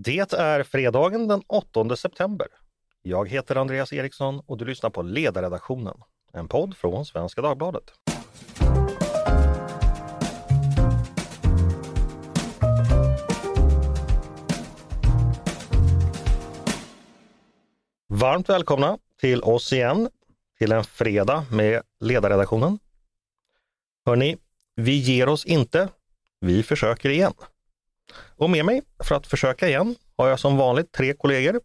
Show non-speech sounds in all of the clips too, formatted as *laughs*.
Det är fredagen den 8 september. Jag heter Andreas Eriksson och du lyssnar på Ledarredaktionen, en podd från Svenska Dagbladet. Varmt välkomna till oss igen, till en fredag med Ledarredaktionen. Hörni, vi ger oss inte. Vi försöker igen. Och med mig för att försöka igen har jag som vanligt tre kollegor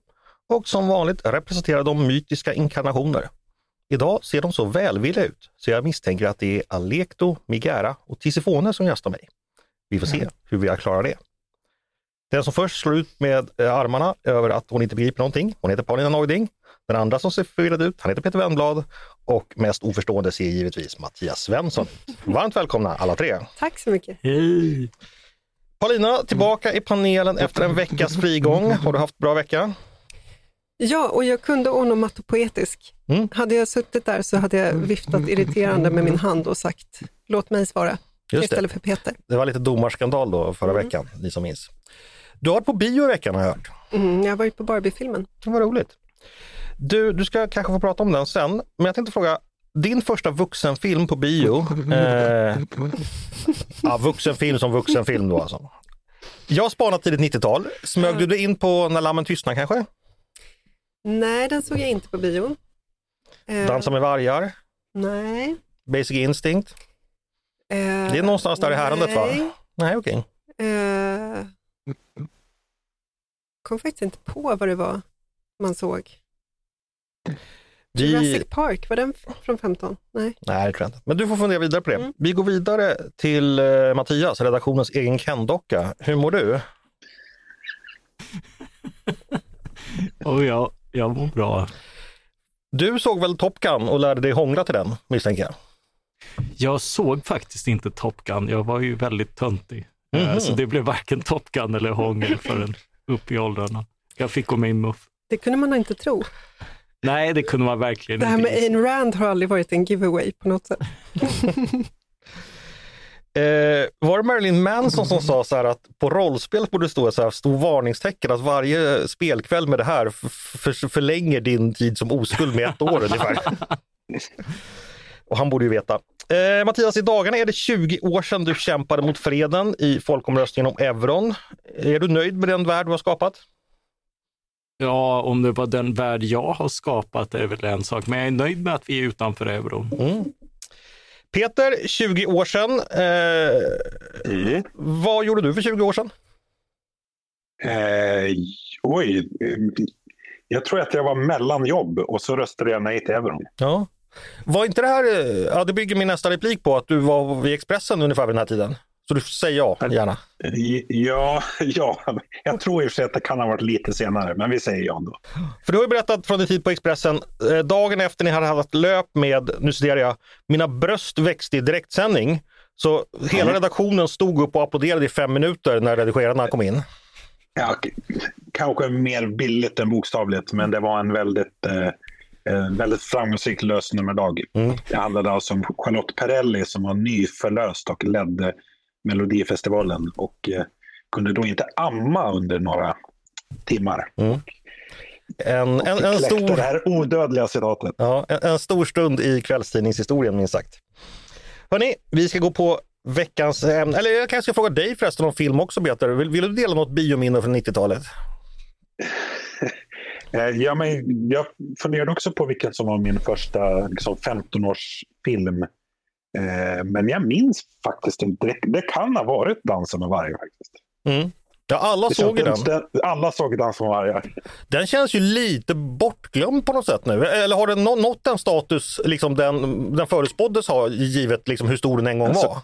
och som vanligt representerar de mytiska inkarnationer. Idag ser de så välvilliga ut så jag misstänker att det är Alekto, Migera och Tisifone som gästar mig. Vi får se hur vi klarar det. Den som först slår ut med eh, armarna över att hon inte begriper någonting, hon heter Paulina Neuding. Den andra som ser förvirrad ut, han heter Peter Wennblad och mest oförstående ser givetvis Mattias Svensson. Varmt välkomna alla tre! Tack så mycket! Hej! Paulina, tillbaka i panelen efter en veckas frigång. Har du haft bra vecka? Ja, och jag kunde onomatopoetisk. Mm. Hade jag suttit där så hade jag viftat irriterande med min hand och sagt låt mig svara Just istället det. för Peter. Det var lite domarskandal då förra mm. veckan, ni som minns. Du har varit på bio i veckan har jag hört. Mm, jag har varit på Barbie-filmen. Det var roligt. Du, du ska kanske få prata om den sen, men jag tänkte fråga, din första vuxenfilm på bio, eh, ja, vuxenfilm som vuxenfilm då alltså. Jag spanade tidigt 90-tal. Smög du dig in på När lammen tystnar kanske? Nej, den såg jag inte på bio. Eh, Dansa med vargar? Nej. Basic Instinct? Eh, det är någonstans där i härandet va? Nej, okej. Okay. Eh, kom faktiskt inte på vad det var man såg. Vi... Jurassic Park, var den från 15? Nej. Nej, det tror jag inte. Men du får fundera vidare på det. Mm. Vi går vidare till uh, Mattias, redaktionens egen Ken-docka. Hur mår du? *laughs* oh, ja, jag mår bra. Du såg väl Top Gun och lärde dig hångla till den, misstänker jag? Jag såg faktiskt inte Top Gun. Jag var ju väldigt töntig. Mm -hmm. Så det blev varken Top Gun eller hångel förrän upp i åldrarna. Jag fick gå med i muff. Det kunde man inte tro. Nej, det kunde man verkligen inte. Det här med Ayn Rand har aldrig varit en giveaway på något sätt. *laughs* Eh, var det Marilyn Manson som sa så här att på rollspel borde det stå så här stor varningstecken att varje spelkväll med det här förlänger din tid som oskuld med ett år *laughs* ungefär. Och han borde ju veta. Eh, Mattias, i dagarna är det 20 år sedan du kämpade mot freden i folkomröstningen om euron. Är du nöjd med den värld du har skapat? Ja, om det var den värld jag har skapat är väl en sak, men jag är nöjd med att vi är utanför euron. Mm. Peter, 20 år sedan. Eh, mm. Vad gjorde du för 20 år sedan? Eh, oj, jag tror att jag var mellan jobb och så röstade jag nej till euron. Ja. Var inte det här, ja det bygger min nästa replik på att du var vid Expressen ungefär vid den här tiden? Så du säger ja, gärna. Ja, ja, jag tror i och för sig att det kan ha varit lite senare, men vi säger ja ändå. För du har ju berättat från din tid på Expressen, eh, dagen efter ni hade haft löp med, nu citerar jag, mina bröst växte i direktsändning. Så hela mm. redaktionen stod upp och applåderade i fem minuter när redigerarna kom in. Ja, kanske mer billigt än bokstavligt, men det var en väldigt eh, väldigt framgångsrik lösnummerdag. Mm. Det handlade alltså om Charlotte Perrelli som var nyförlöst och ledde Melodifestivalen och eh, kunde då inte amma under några timmar. Mm. En, en, en stor... Det här odödliga citatet. Ja, en, en stor stund i kvällstidningshistorien minst sagt. Hörni, vi ska gå på veckans ämne. Eller jag kanske ska fråga dig förresten om film också Peter. Vill, vill du dela något biominne från 90-talet? *laughs* Eh, ja, men jag funderade också på vilken som var min första liksom, 15-årsfilm. Eh, men jag minns faktiskt inte. Det, det kan ha varit Dansen med vargar faktiskt. Mm. Ja, alla det såg den. den. Alla såg Dansen med vargar. Den känns ju lite bortglömd på något sätt nu. Eller har den nått den status liksom den, den förutspåddes ha givet liksom hur stor den en gång alltså, var?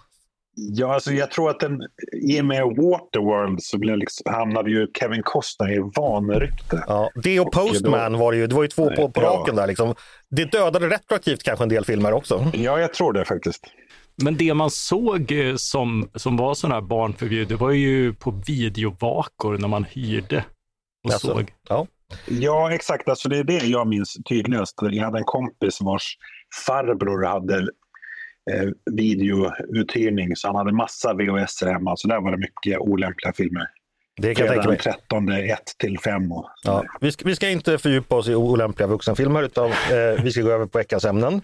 Ja, alltså jag tror att den, i och med Waterworld så blev liksom, hamnade ju Kevin Costner i vanrykte. Ja, det och Postman var det ju. Det var ju två på, på raken där. Liksom. Det dödade retroaktivt kanske en del filmer också. Ja, jag tror det faktiskt. Men det man såg eh, som, som var sådana här barnförbjud, det var ju på videovakor när man hyrde och alltså, såg. Ja. ja, exakt. Alltså det är det jag minns tydligast. Jag hade en kompis vars farbror hade eh, videouthyrning så han hade massa VHS hemma. Så där var det mycket olämpliga filmer. Det kan jag tänka mig. 13, 1 till 5. Och ja, vi, ska, vi ska inte fördjupa oss i olämpliga vuxenfilmer utan eh, vi ska gå över på veckans ämnen.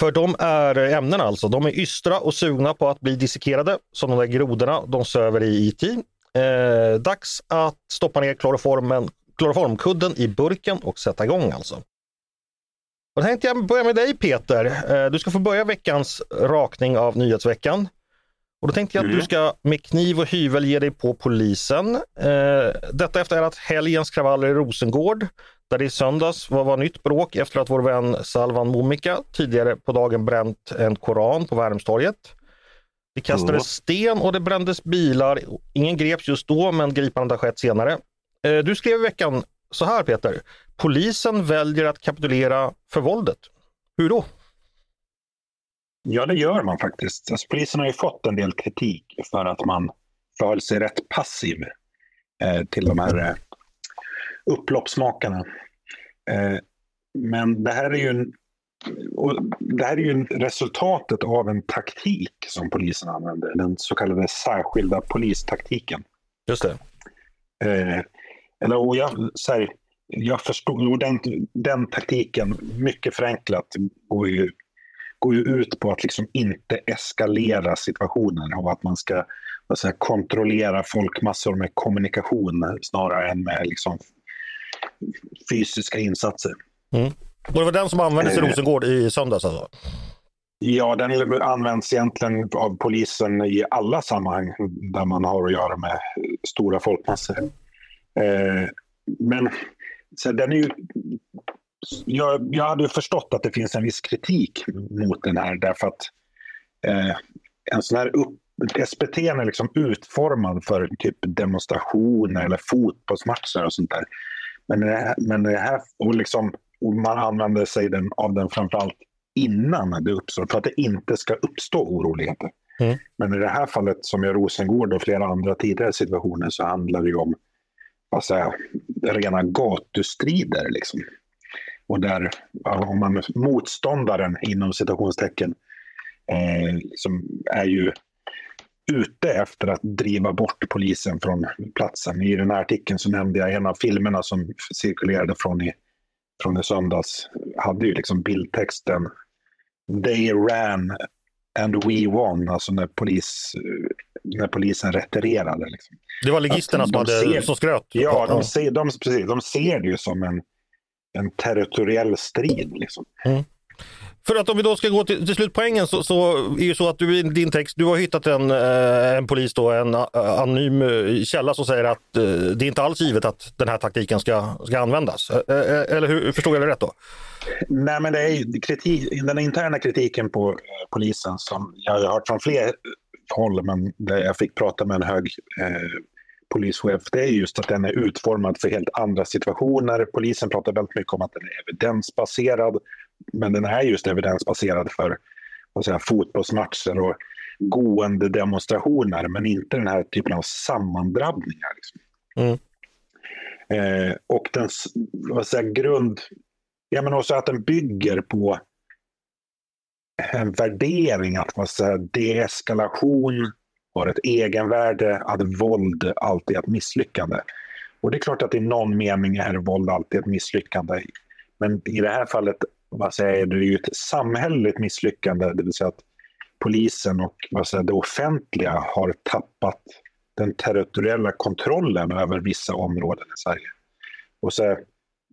För de är ämnen alltså, de är ystra och sugna på att bli dissekerade som de där grodorna de söver i IT. Eh, dags att stoppa ner kloroformen, kloroformkudden i burken och sätta igång alltså. Och då tänkte jag börja med dig Peter. Eh, du ska få börja veckans rakning av nyhetsveckan. Och då tänkte jag att du mm. ska med kniv och hyvel ge dig på polisen. Eh, detta efter att helgens kravaller i Rosengård, där det i söndags var, var nytt bråk efter att vår vän Salvan Momika tidigare på dagen bränt en koran på Värmstorget. Det kastades sten och det brändes bilar. Ingen greps just då, men gripandet har skett senare. Eh, du skrev i veckan så här Peter. Polisen väljer att kapitulera för våldet. Hur då? Ja, det gör man faktiskt. Alltså, polisen har ju fått en del kritik för att man förhöll sig rätt passiv eh, till de här eh, upploppsmakarna. Eh, men det här är ju en, det här är ju resultatet av en taktik som polisen använder, den så kallade särskilda polistaktiken. Just det. Eh, eller, och jag, så här, jag förstår, den, den taktiken, mycket förenklat, går ju går ju ut på att liksom inte eskalera situationen och att man ska säga, kontrollera folkmassor med kommunikation snarare än med liksom, fysiska insatser. Mm. Och det var den som användes i eh. Rosengård i söndags alltså? Ja, den används egentligen av polisen i alla sammanhang där man har att göra med stora folkmassor. Eh, men så den är ju jag, jag hade förstått att det finns en viss kritik mot den här därför att eh, en sån här upp, SPT är liksom utformad för typ demonstrationer eller fotbollsmatcher och sånt där. Men det här, men det här och liksom, och man använder sig den, av den framförallt innan det uppstår för att det inte ska uppstå oroligheter. Mm. Men i det här fallet som i Rosengård och flera andra tidigare situationer så handlar det ju om vad säger, rena gatustrider. Liksom. Och där har man, motståndaren inom citationstecken eh, som är ju ute efter att driva bort polisen från platsen. I den här artikeln så nämnde jag en av filmerna som cirkulerade från i, från i söndags. hade ju liksom bildtexten They ran and we won, alltså när, polis, eh, när polisen retirerade. Liksom. Det var ligisterna som, hade, ser, som skröt? Ja, de ser, de, precis, de ser det ju som en en territoriell strid. Liksom. Mm. För att om vi då ska gå till, till slutpoängen så, så är det så att du i din text, du har hittat en, eh, en polis, då, en eh, anonym eh, källa som säger att det är inte alls givet att den här taktiken ska, ska användas. Eller hur, förstod jag det rätt då? Nej, men det är kritik, den interna kritiken på polisen som jag har hört från fler håll, men där jag fick prata med en hög eh, polischef, det är just att den är utformad för helt andra situationer. Polisen pratar väldigt mycket om att den är evidensbaserad, men den är just evidensbaserad för vad säga, fotbollsmatcher och gående demonstrationer, men inte den här typen av sammandrabbningar. Liksom. Mm. Eh, och den vad säga, grund... Ja, men också att den bygger på en värdering att man säger deeskalation har ett egenvärde, att våld alltid är ett misslyckande. Och det är klart att i någon mening är våld alltid ett misslyckande. Men i det här fallet vad säger, det är ju ett samhälleligt misslyckande, det vill säga att polisen och vad säger, det offentliga har tappat den territoriella kontrollen över vissa områden i Sverige. Och så,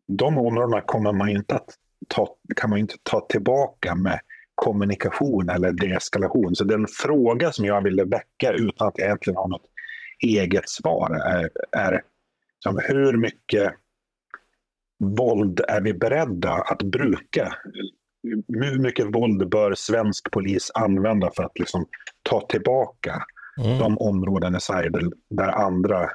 de områdena kommer man inte att ta, kan man inte ta tillbaka med kommunikation eller deeskalation. Så den fråga som jag ville väcka utan att egentligen har något eget svar är, är som hur mycket våld är vi beredda att bruka? Hur mycket våld bör svensk polis använda för att liksom ta tillbaka mm. de områden i Sverige där andra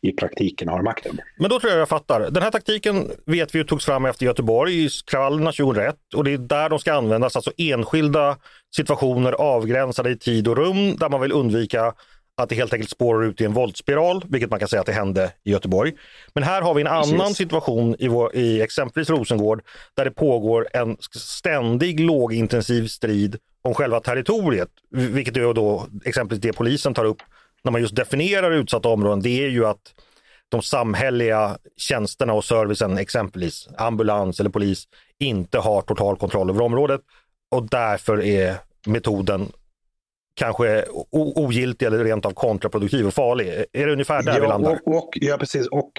i praktiken har makten. Men då tror jag jag fattar. Den här taktiken vet vi togs fram efter Göteborgskravallerna 2001 och det är där de ska användas, alltså enskilda situationer avgränsade i tid och rum där man vill undvika att det helt enkelt spårar ut i en våldsspiral, vilket man kan säga att det hände i Göteborg. Men här har vi en Precis. annan situation i, vår, i exempelvis Rosengård där det pågår en ständig lågintensiv strid om själva territoriet, vilket är då exempelvis det polisen tar upp när man just definierar utsatta områden, det är ju att de samhälleliga tjänsterna och servicen, exempelvis ambulans eller polis, inte har total kontroll över området och därför är metoden kanske ogiltig eller rent av kontraproduktiv och farlig. Är det ungefär där ja, vi landar? Och, och, ja, precis. Och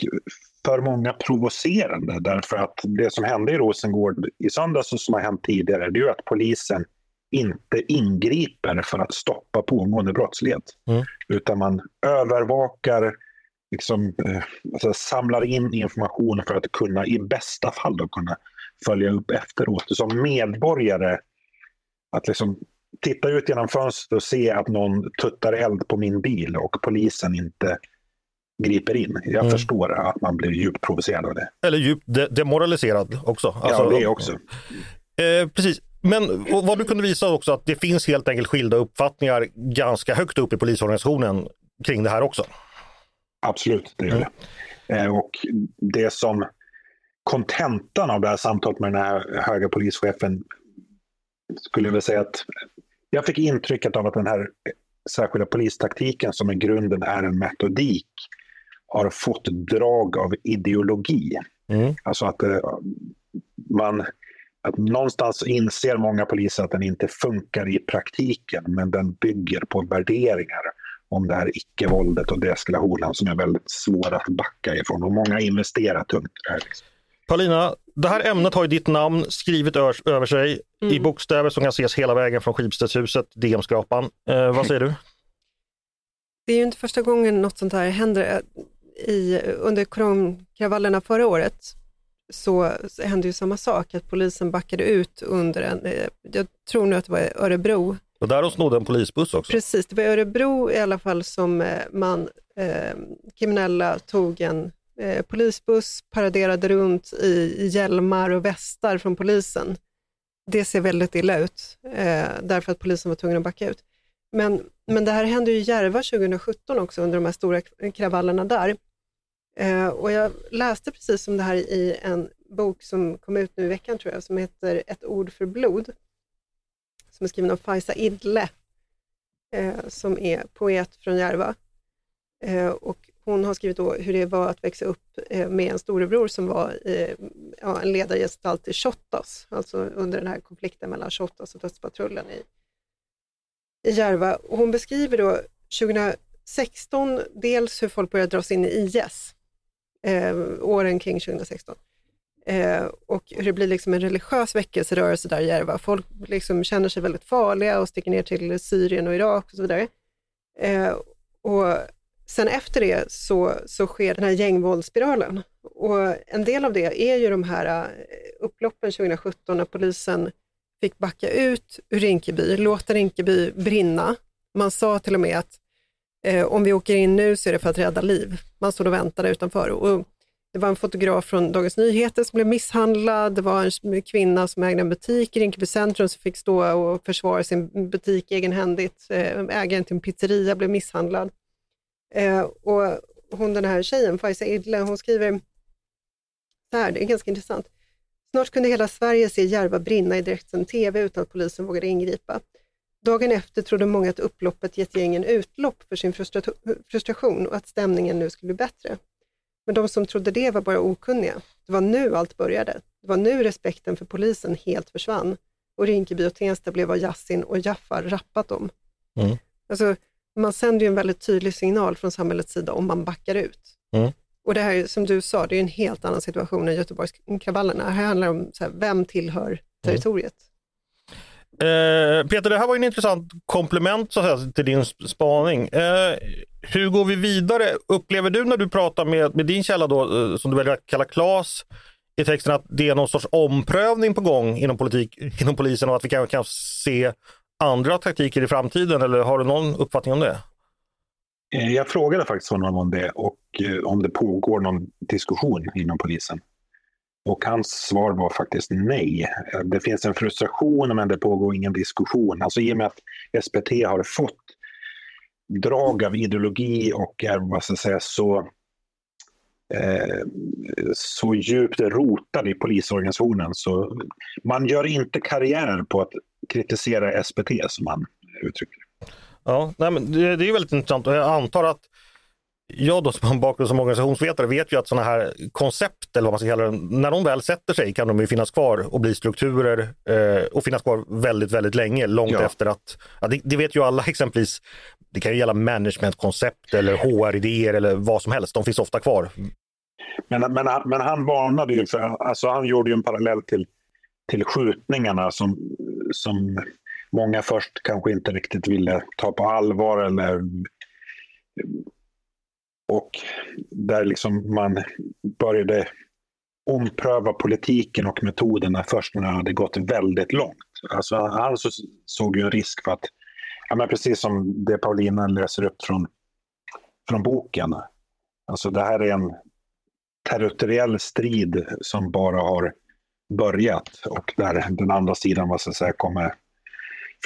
för många provocerande därför att det som hände i Rosengård i söndags och som har hänt tidigare, det är ju att polisen inte ingriper för att stoppa pågående brottslighet. Mm. Utan man övervakar, liksom, eh, alltså samlar in information för att kunna i bästa fall då, kunna följa upp efteråt. Som medborgare, att liksom titta ut genom fönstret och se att någon tuttar eld på min bil och polisen inte griper in. Jag mm. förstår att man blir djupt provocerad av det. Eller djupt de demoraliserad också. Alltså, ja, det också. Eh, precis. Men vad du kunde visa också att det finns helt enkelt skilda uppfattningar ganska högt upp i polisorganisationen kring det här också. Absolut, det gör det. Mm. Eh, och det som kontentan av det här samtalet med den här höga polischefen skulle jag vilja säga att jag fick intrycket av att den här särskilda polistaktiken som i grunden är en metodik har fått drag av ideologi. Mm. Alltså att eh, man att någonstans inser många poliser att den inte funkar i praktiken, men den bygger på värderingar om det här icke-våldet och deeskalationen som är väldigt svåra att backa ifrån. Och många investerar tungt i det här. Liksom. Paulina, det här ämnet har ju ditt namn skrivet över sig mm. i bokstäver som kan ses hela vägen från Schibstedshuset, DM-skrapan. Eh, vad *laughs* säger du? Det är ju inte första gången något sånt här händer. I, under koronkravallerna förra året så, hände ju samma sak, att polisen backade ut under en, eh, jag tror nu att det var Örebro. Och där de snodde en polisbuss också? Precis, det var Örebro i alla fall som eh, man, eh, kriminella tog en eh, polisbuss, paraderade runt i hjälmar och västar från polisen. Det ser väldigt illa ut, eh, därför att polisen var tvungen att backa ut. Men, men det här hände ju i Järva 2017 också, under de här stora kravallerna där. Eh, och jag läste precis om det här i en bok som kom ut nu i veckan, tror jag, som heter Ett ord för blod, som är skriven av Faiza Idle, eh, som är poet från Järva. Eh, och hon har skrivit då hur det var att växa upp med en storebror som var ja, en ledargestalt i Shottaz, alltså under den här konflikten mellan Shottaz och Dödspatrullen i, i Järva. Och hon beskriver då 2016 dels hur folk började dras in i IS, eh, åren kring 2016. Eh, och hur det blir liksom en religiös väckelserörelse där i Järva. Folk liksom känner sig väldigt farliga och sticker ner till Syrien och Irak och så vidare. Eh, och sen efter det så, så sker den här gängvåldsspiralen. Och en del av det är ju de här eh, upploppen 2017 när polisen fick backa ut ur Rinkeby, låta Rinkeby brinna. Man sa till och med att eh, om vi åker in nu så är det för att rädda liv. Man stod och väntade utanför. Och det var en fotograf från Dagens Nyheter som blev misshandlad. Det var en kvinna som ägde en butik i Rinkeby centrum som fick stå och försvara sin butik egenhändigt. Eh, ägaren till en pizzeria blev misshandlad. Eh, och hon den här tjejen, Faiza Idle, hon skriver så här, det är ganska intressant. Snart kunde hela Sverige se Järva brinna i direktsänd TV utan att polisen vågade ingripa. Dagen efter trodde många att upploppet gett gängen utlopp för sin frustration och att stämningen nu skulle bli bättre. Men de som trodde det var bara okunniga. Det var nu allt började. Det var nu respekten för polisen helt försvann och Rinkeby och Tensta blev vad Yassin och Jaffar rappat om. Mm. Alltså, man sänder ju en väldigt tydlig signal från samhällets sida om man backar ut. Mm. Och det här som du sa, det är en helt annan situation än Göteborgskravallerna. Här handlar det om så här, vem tillhör mm. Eh, Peter, det här var en intressant komplement så att säga, till din spaning. Eh, hur går vi vidare? Upplever du när du pratar med, med din källa då, eh, som du väljer att kalla Klas, i texten att det är någon sorts omprövning på gång inom, politik, inom polisen och att vi kanske kan se andra taktiker i framtiden? Eller har du någon uppfattning om det? Eh, jag frågade faktiskt honom om det och eh, om det pågår någon diskussion inom polisen. Och hans svar var faktiskt nej. Det finns en frustration men det pågår ingen diskussion. Alltså i och med att SPT har fått drag av ideologi och är vad ska jag säga, så, eh, så djupt rotad i polisorganisationen så man gör inte karriär på att kritisera SPT som man uttrycker Ja, nej, men det, det är väldigt intressant och jag antar att jag då som har en bakgrund som organisationsvetare vet ju att sådana här koncept, eller vad man ska kalla det, när de väl sätter sig kan de ju finnas kvar och bli strukturer eh, och finnas kvar väldigt, väldigt länge, långt ja. efter att, ja, det, det, vet ju alla *laughs* exempelvis, det kan ju gälla managementkoncept eller HR-idéer eller vad som helst, de finns ofta kvar. Men, men, men han varnade ju, för, alltså han gjorde ju en parallell till, till skjutningarna som, som många först kanske inte riktigt ville ta på allvar eller och där liksom man började ompröva politiken och metoderna först när det hade gått väldigt långt. Alltså han såg ju en risk för att, ja, men precis som det Paulina läser upp från, från boken, alltså det här är en territoriell strid som bara har börjat och där den andra sidan vad ska säga, kommer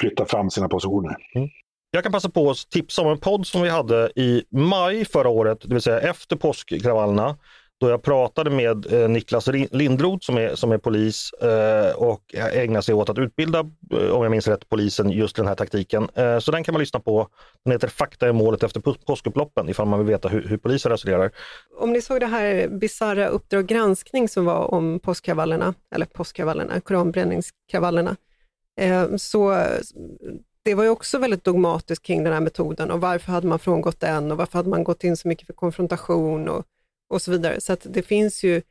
flytta fram sina positioner. Mm. Jag kan passa på att tipsa om en podd som vi hade i maj förra året, det vill säga efter påskkravallerna, då jag pratade med eh, Niklas Lindroth som är, som är polis eh, och ägnar sig åt att utbilda, eh, om jag minns rätt, polisen just den här taktiken. Så den kan man lyssna på. Den heter Fakta är målet efter påskupploppen ifall man vill veta hur, hur polisen resonerar. Om ni såg det här bisarra Uppdrag granskning som var om påskkravallerna, eller påskkravallerna, koranbränningskravallerna, så det var ju också väldigt dogmatiskt kring den här metoden och varför hade man frångått den och varför hade man gått in så mycket för konfrontation och, och så vidare. Så att det finns ju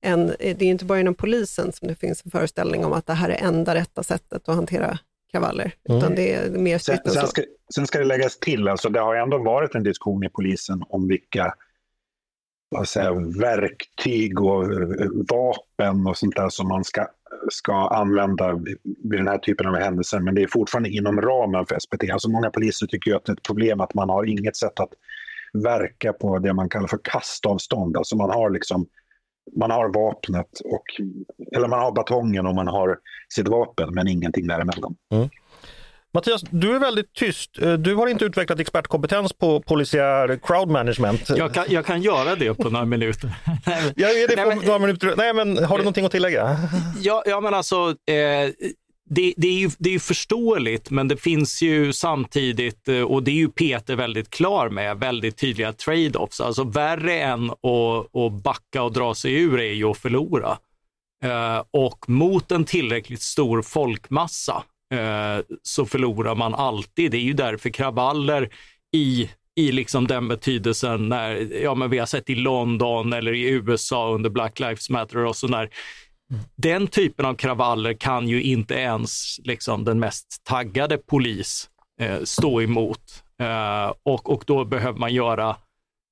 en, det är inte bara inom polisen som det finns en föreställning om att det här är enda rätta sättet att hantera kravaller, mm. utan det är mer sen, sen, ska, sen ska det läggas till, alltså det har ändå varit en diskussion i polisen om vilka vad säger, verktyg och vapen och sånt där som man ska ska använda vid den här typen av händelser. Men det är fortfarande inom ramen för SPT. Alltså många poliser tycker ju att det är ett problem att man har inget sätt att verka på det man kallar för kastavstånd. Alltså man har liksom man har vapnet, och, eller man har batongen och man har sitt vapen men ingenting däremellan. Mm. Mattias, du är väldigt tyst. Eh, du har inte utvecklat expertkompetens på polisiär crowd management. Jag kan, jag kan göra det på några minuter. *laughs* jag är det på Nej, men, några minuter. Nej, men har du någonting att tillägga? Ja, ja men alltså, eh, det, det, är ju, det är ju förståeligt, men det finns ju samtidigt, eh, och det är ju Peter väldigt klar med, väldigt tydliga trade-offs. Alltså värre än att, att backa och dra sig ur är ju att förlora. Eh, och mot en tillräckligt stor folkmassa Eh, så förlorar man alltid. Det är ju därför kravaller i i liksom den betydelsen när, ja men vi har sett i London eller i USA under Black Lives Matter och så när den typen av kravaller kan ju inte ens liksom den mest taggade polis eh, stå emot. Eh, och, och då behöver man göra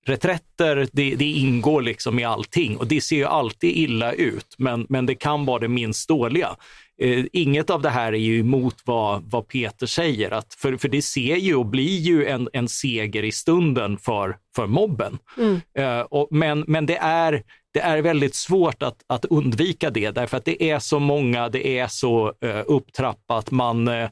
reträtter, det, det, ingår liksom i allting och det ser ju alltid illa ut, men, men det kan vara det minst dåliga. Eh, inget av det här är ju emot vad, vad Peter säger, att för, för det ser ju och blir ju en, en seger i stunden för, för mobben. Mm. Eh, och, men men det, är, det är väldigt svårt att, att undvika det, därför att det är så många, det är så eh, upptrappat. Man, eh,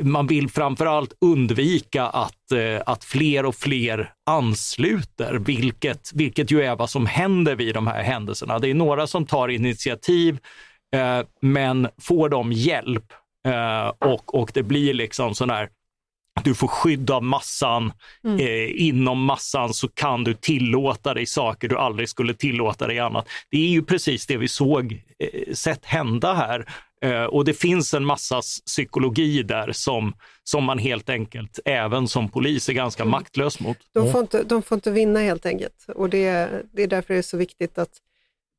man vill framförallt undvika att, eh, att fler och fler ansluter, vilket, vilket ju är vad som händer vid de här händelserna. Det är några som tar initiativ, men får de hjälp eh, och, och det blir liksom sån här du får skydd av massan. Mm. Eh, inom massan så kan du tillåta dig saker du aldrig skulle tillåta dig annat. Det är ju precis det vi såg eh, sett hända här. Eh, och det finns en massa psykologi där som, som man helt enkelt, även som polis, är ganska mm. maktlös mot. De får, inte, de får inte vinna helt enkelt. Och det, det är därför det är så viktigt att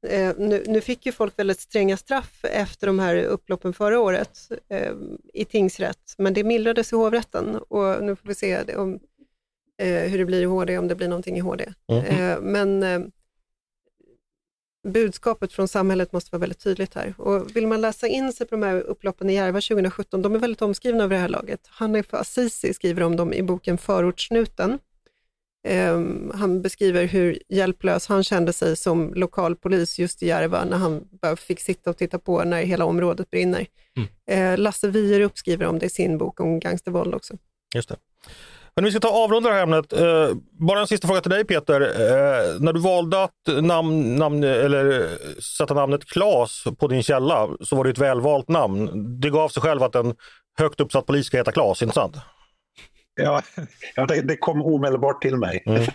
Eh, nu, nu, fick ju folk väldigt stränga straff efter de här upploppen förra året eh, i tingsrätt, men det mildrades i hovrätten och nu får vi se om, eh, hur det blir i HD, om det blir någonting i HD. Mm. Eh, men eh, budskapet från samhället måste vara väldigt tydligt här. Och vill man läsa in sig på de här upploppen i Järva 2017, de är väldigt omskrivna över det här laget. Hanif Azizi skriver om dem i boken Förortssnuten Um, han beskriver hur hjälplös han kände sig som lokalpolis just i Järva när han bara fick sitta och titta på när hela området brinner. Mm. Uh, Lasse Wierup skriver om det i sin bok om gangstervåld också. Just det. Men vi ska ta avrunda det här ämnet. Uh, bara en sista fråga till dig Peter. Uh, när du valde att namn, namn, eller sätta namnet Klas på din källa så var det ett välvalt namn. Det gav sig själv att en högt uppsatt polis ska heta Klas, inte sant? Ja, ja det, det kom omedelbart till mig. Mm.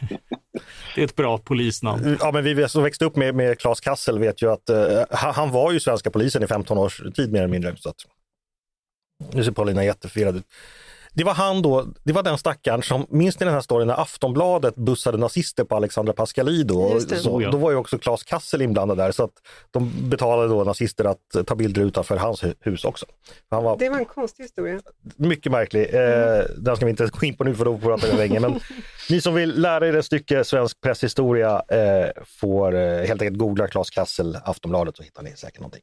Det är ett bra polisnamn. Ja, men vi som växte upp med, med Claes Kassel vet ju att uh, han var ju svenska polisen i 15 års tid mer eller mindre. Så att, nu ser Paulina jättefirad ut. Det var han då, det var den stackaren som, minns ni den här storyn när Aftonbladet bussade nazister på Alexandra Pascalidou? Så, då var ju också Claes Kassel inblandad där så att de betalade då nazister att ta bilder utanför hans hus också. Han var, det var en konstig historia. Mycket märklig. Mm. Eh, den ska vi inte *laughs* gå in på nu för då pratar vi länge. Men *laughs* ni som vill lära er ett stycke svensk presshistoria eh, får eh, helt enkelt googla Claes Kassel Aftonbladet så hittar ni säkert någonting.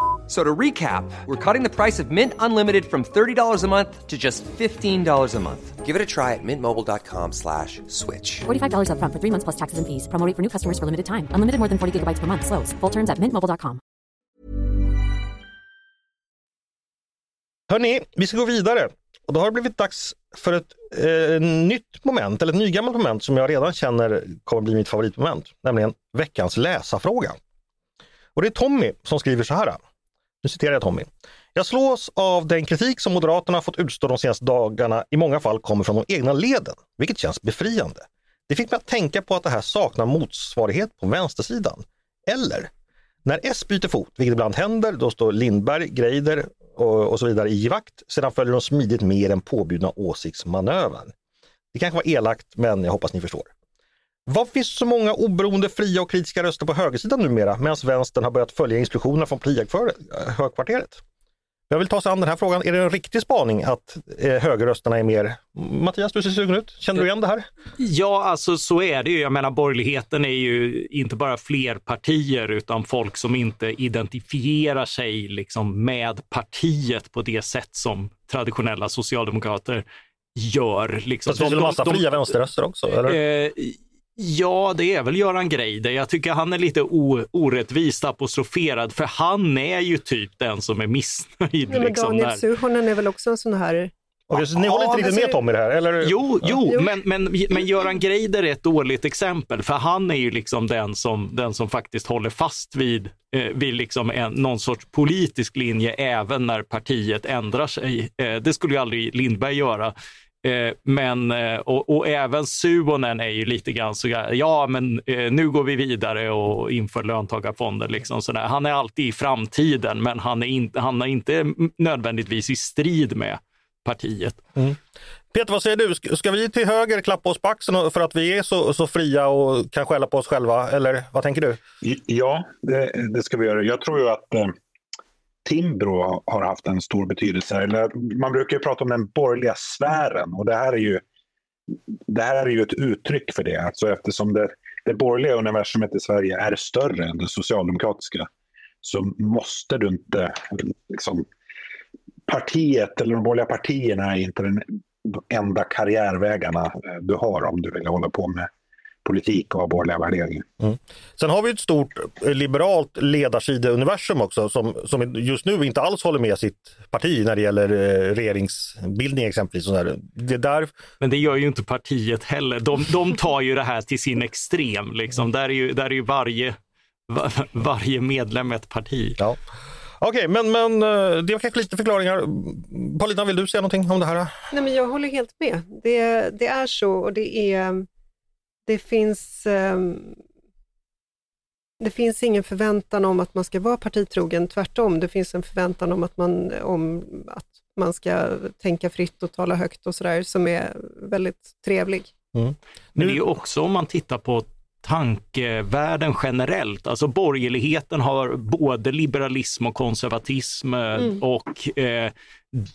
So to recap, we're cutting the price of Mint Unlimited from $30 a month to just $15 a month. Give it a try at mintmobile.com slash switch. $45 up front for three months plus taxes and fees. Promo for new customers for limited time. Unlimited more than 40 gigabytes per month. Slows. Full terms at mintmobile.com. Hörni, vi ska gå vidare. Och då har det blivit dags för ett eh, nytt moment, eller ett nygammalt moment som jag redan känner kommer bli mitt favoritmoment, nämligen veckans läsarfråga. Och det är Tommy som skriver så här. Nu citerar jag Tommy. Jag slås av den kritik som Moderaterna fått utstå de senaste dagarna i många fall kommer från de egna leden, vilket känns befriande. Det fick mig att tänka på att det här saknar motsvarighet på vänstersidan. Eller, när S byter fot, vilket ibland händer, då står Lindberg, Greider och, och så vidare i vakt. Sedan följer de smidigt med den påbjudna åsiktsmanövern. Det kanske var elakt, men jag hoppas ni förstår. Vad finns så många oberoende, fria och kritiska röster på högersidan numera medan vänstern har börjat följa instruktionerna från högkvarteret? Jag vill ta sig an den här frågan. Är det en riktig spaning att eh, högerrösterna är mer... Mattias, du ser sugen ut. Känner du igen det här? Ja, alltså så är det ju. Jag menar, borgerligheten är ju inte bara fler partier utan folk som inte identifierar sig liksom med partiet på det sätt som traditionella socialdemokrater gör. Liksom. Fast det finns en massa fria vänsterröster också? Eller? Eh, Ja, det är väl Göran Greider. Jag tycker han är lite orättvist apostroferad, för han är ju typ den som är missnöjd. Nej, liksom, Daniel. Suhonen är väl också en sån här Okej, så ni ja, håller inte riktigt med Tom i det här? Eller? Jo, jo, jo. Men, men, men Göran Greider är ett dåligt exempel, för han är ju liksom den som, den som faktiskt håller fast vid, eh, vid liksom en, någon sorts politisk linje även när partiet ändrar sig. Eh, det skulle ju aldrig Lindberg göra. Eh, men, eh, och, och, även Suonen är ju lite grann så ja men eh, nu går vi vidare och inför löntagarfonder. Liksom sådär. Han är alltid i framtiden, men han är, in, han är inte nödvändigtvis i strid med partiet. Mm. Peter, vad säger du? Ska vi till höger klappa oss på axeln för att vi är så, så fria och kan skälla på oss själva? Eller vad tänker du? Ja, det, det ska vi göra. Jag tror ju att eh, Timbro har haft en stor betydelse. Eller, man brukar ju prata om den borgerliga sfären och det här är ju, det här är ju ett uttryck för det. Alltså eftersom det, det borgerliga universumet i Sverige är större än det socialdemokratiska så måste du inte... Liksom, partiet eller de borgerliga partierna är inte den enda karriärvägarna eh, du har om du vill hålla på med politik och borgerliga värderingar. Mm. Sen har vi ett stort eh, liberalt ledarsideuniversum också som, som just nu inte alls håller med sitt parti när det gäller eh, regeringsbildning exempelvis. Det där... Men det gör ju inte partiet heller. De, de tar ju det här till sin extrem. Liksom. Där är ju, där är ju varje, var, varje medlem ett parti. Ja. Okej, okay, men, men eh, det var kanske lite förklaringar. Paulina, vill du säga någonting om det här? Nej, men jag håller helt med. Det, det är så och det är det finns, um, det finns ingen förväntan om att man ska vara partitrogen, tvärtom. Det finns en förväntan om att man, om att man ska tänka fritt och tala högt och sådär, som är väldigt trevlig. Mm. Men det är också om man tittar på tankevärlden generellt. Alltså borgerligheten har både liberalism och konservatism eh, mm. och eh,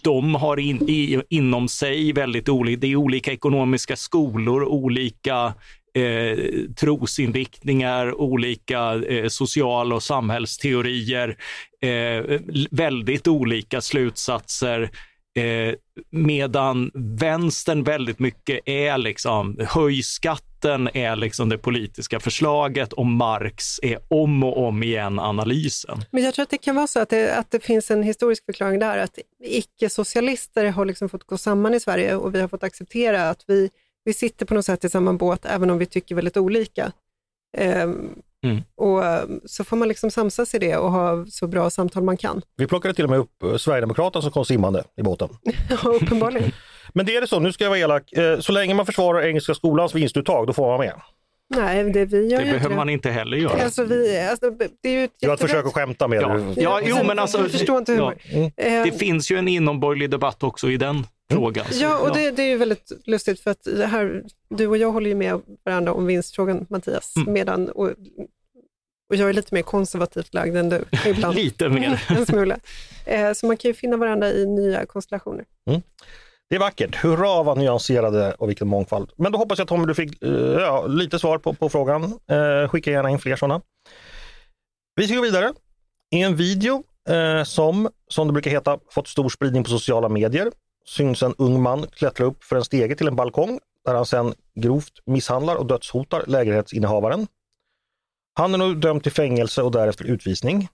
de har in, i, inom sig väldigt olika, det är olika ekonomiska skolor, olika eh, trosinriktningar, olika eh, social och samhällsteorier, eh, väldigt olika slutsatser. Eh, medan vänstern väldigt mycket är liksom, höj skatten är liksom det politiska förslaget och Marx är om och om igen analysen. Men jag tror att det kan vara så att det, att det finns en historisk förklaring där, att icke-socialister har liksom fått gå samman i Sverige och vi har fått acceptera att vi, vi sitter på något sätt i samma båt, även om vi tycker väldigt olika. Ehm, Mm. Och ehm, så får man liksom samsas i det och ha så bra samtal man kan. Vi plockade till och med upp eh, Sverigedemokraterna som kom simmande i båten. *laughs* Ja, uppenbarligen. *laughs* Men det är det så, nu ska jag vara elak, eh, så länge man försvarar engelska skolans vinstuttag, då får man vara med. Nej, det, vi gör Det behöver det. man inte heller göra. Alltså, vi, alltså, det är ju ett Det var ett jättebra- försök att skämta med Ja. det. Ja, jo, men Jag alltså, förstår inte ja, Eh, det finns ju en inomborgerlig debatt också i den frågan. Så, Ja, och det, det är ju väldigt lustigt för att här, du och jag håller ju med varandra om vinstfrågan Mattias, Mm. medan, och, och jag är lite mer konservativt lagd än du ibland. *laughs* Lite mer. *laughs* en smula. Eh, så man kan ju finna varandra i nya konstellationer. Det är vackert. Hurra vad nyanserade och vilken mångfald. Men då hoppas jag Tommy du fick eh, ja, lite svar på, på frågan. Eh, skicka gärna in fler sådana. Vi ska gå vidare. I en video eh, som, som det brukar heta, fått stor spridning på sociala medier syns en ung man klättra upp för en stege till en balkong där han sedan grovt misshandlar och dödshotar lägenhetsinnehavaren. Han är nu dömd till fängelse och därefter utvisning.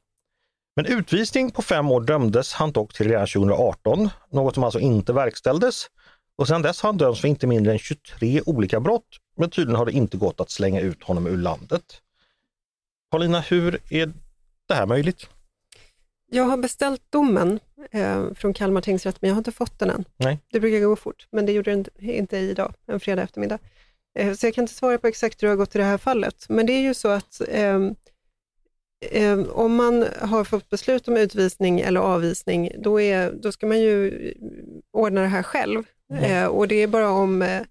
Men utvisning på fem år dömdes han dock till redan 2018, något som alltså inte verkställdes. Och sedan dess har han dömts för inte mindre än 23 olika brott, men tydligen har det inte gått att slänga ut honom ur landet. Paulina, hur är det här möjligt? Jag har beställt domen eh, från Kalmar tingsrätt, men jag har inte fått den än. Nej. Det brukar gå fort, men det gjorde det inte- idag, en fredag eftermiddag. Eh, så jag kan inte svara på exakt hur det har gått i det här fallet. Men det är ju så att ehm, ehm, om man har fått beslut om utvisning eller avvisning, då, är, då ska man ju ordna det här själv. Eh, och det är bara om eh,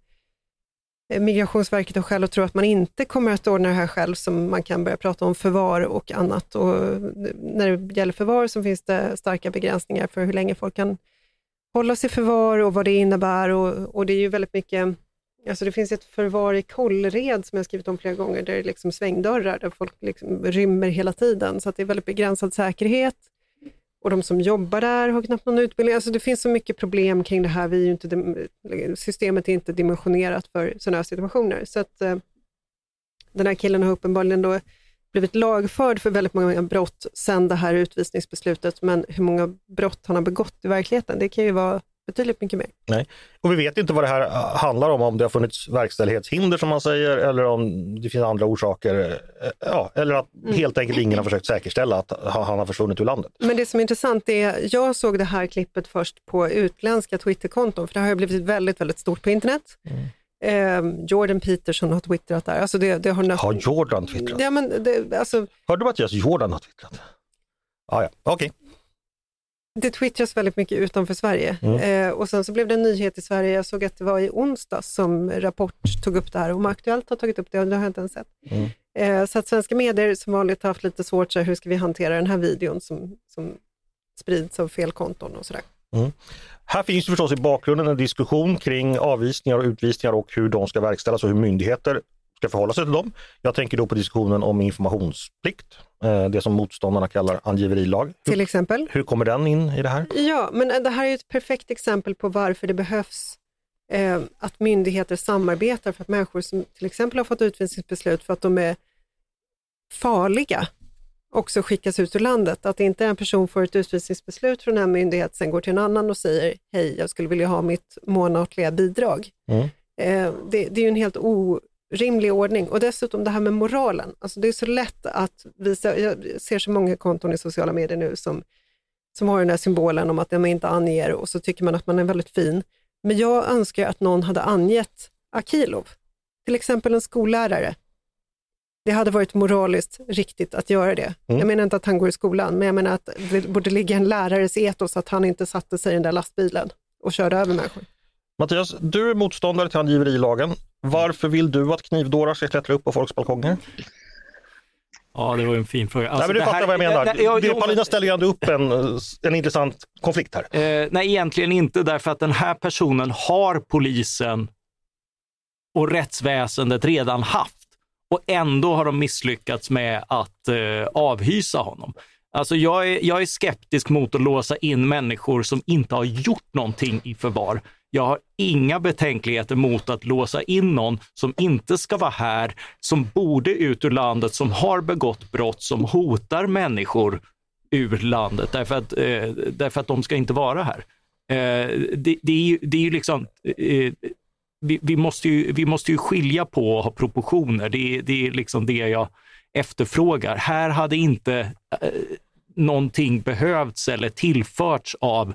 Eh, Migrationsverket har skäl att tro att man inte kommer att ordna det här själv som man kan börja prata om förvar och annat. Och eh, när det gäller förvar så finns det starka begränsningar för hur länge folk kan hållas i förvar och vad det innebär. Och, och det är ju väldigt mycket, alltså det finns ett förvar i Kållered som jag skrivit om flera gånger, där det är liksom svängdörrar, där folk liksom rymmer hela tiden. Så att det är väldigt begränsad säkerhet. Och de som jobbar där har knappt någon utbildning. Alltså det finns så mycket problem kring det här. Vi är ju inte, systemet är inte dimensionerat för sådana här situationer. Så att eh, den här killen har uppenbarligen då blivit lagförd för väldigt många brott sedan det här utvisningsbeslutet. Men hur många brott han har begått i verkligheten, det kan ju vara betydligt mycket mer. Nej. Och vi vet inte vad det här äh, handlar om, om det har funnits verkställighetshinder som man säger eller om det finns andra orsaker. äh, Ja, eller att helt enkelt ingen har försökt säkerställa att han har försvunnit ur landet. Men det som är intressant är, jag såg det här klippet först på utländska Twitterkonton, för det har ju blivit väldigt, väldigt stort på internet. Eh, Jordan Peterson har twittrat där. Alltså det, det har nästan- Har Jordan twittrat? Ja, men det, alltså, Hörde du Mattias, Jordan har twittrat? Ah, ja, okej. Det twittras väldigt mycket utanför Sverige. Eh, och sen så blev det en nyhet i Sverige. Jag såg att det var i onsdags som Rapport tog upp det här. Om Aktuellt har tagit upp det, och det har jag inte ens sett. Eh, så att svenska medier som vanligt har haft lite svårt, så här, hur ska vi hantera den här videon som, som sprids av fel konton och sådär. Här finns ju förstås i bakgrunden en diskussion kring avvisningar och utvisningar och hur de ska verkställas och hur myndigheter ska förhålla sig till dem. Jag tänker då på diskussionen om informationsplikt, eh, det som motståndarna kallar angiverilag. Hur, Till exempel. hur kommer den in i det här? Ja, men det här är ett perfekt exempel på varför det behövs eh, att myndigheter samarbetar för att människor som till exempel har fått utvisningsbeslut för att de är farliga också skickas ut ur landet. Att inte en person får ett utvisningsbeslut från en myndighet, sen går till en annan och säger hej, jag skulle vilja ha mitt månatliga bidrag. Mm. Eh, det, det är ju en helt orimlig ordning. Och dessutom det här med moralen. Alltså det är så lätt att visa, jag ser så många konton i sociala medier nu som, som har den här symbolen om att man inte anger och så tycker man att man är väldigt fin. Men jag önskar att någon hade angett Akilov, till exempel en skollärare. Det hade varit moraliskt riktigt att göra det. Mm. Jag menar inte att han går i skolan, men jag menar att det borde ligga en lärares etos att han inte satte sig i den där lastbilen och körde över människor. Mattias, du är motståndare till angiverilagen. Varför vill du att knivdårar ska klättra upp på folks balkonger? Ja, det var ju en fin fråga. Nej, Alltså, men du det fattar här- vad jag menar. Nej, ja, men- Paulina ställer ju ändå upp en, en intressant konflikt här. Eh, nej, egentligen inte därför att den här personen har polisen och rättsväsendet redan haft och ändå har de misslyckats med att eh, avhysa honom. Alltså jag är, jag är skeptisk mot att låsa in människor som inte har gjort någonting i förvar. Jag har inga betänkligheter mot att låsa in någon som inte ska vara här, som borde ut ur landet, som har begått brott, som hotar människor ur landet därför att, eh, därför att de ska inte vara här. Eh, det, det, är ju, det är ju liksom, eh, vi, vi, måste ju, vi måste ju skilja på och ha proportioner. Det, det är liksom det jag efterfrågar. Här hade inte eh, någonting behövts eller tillförts av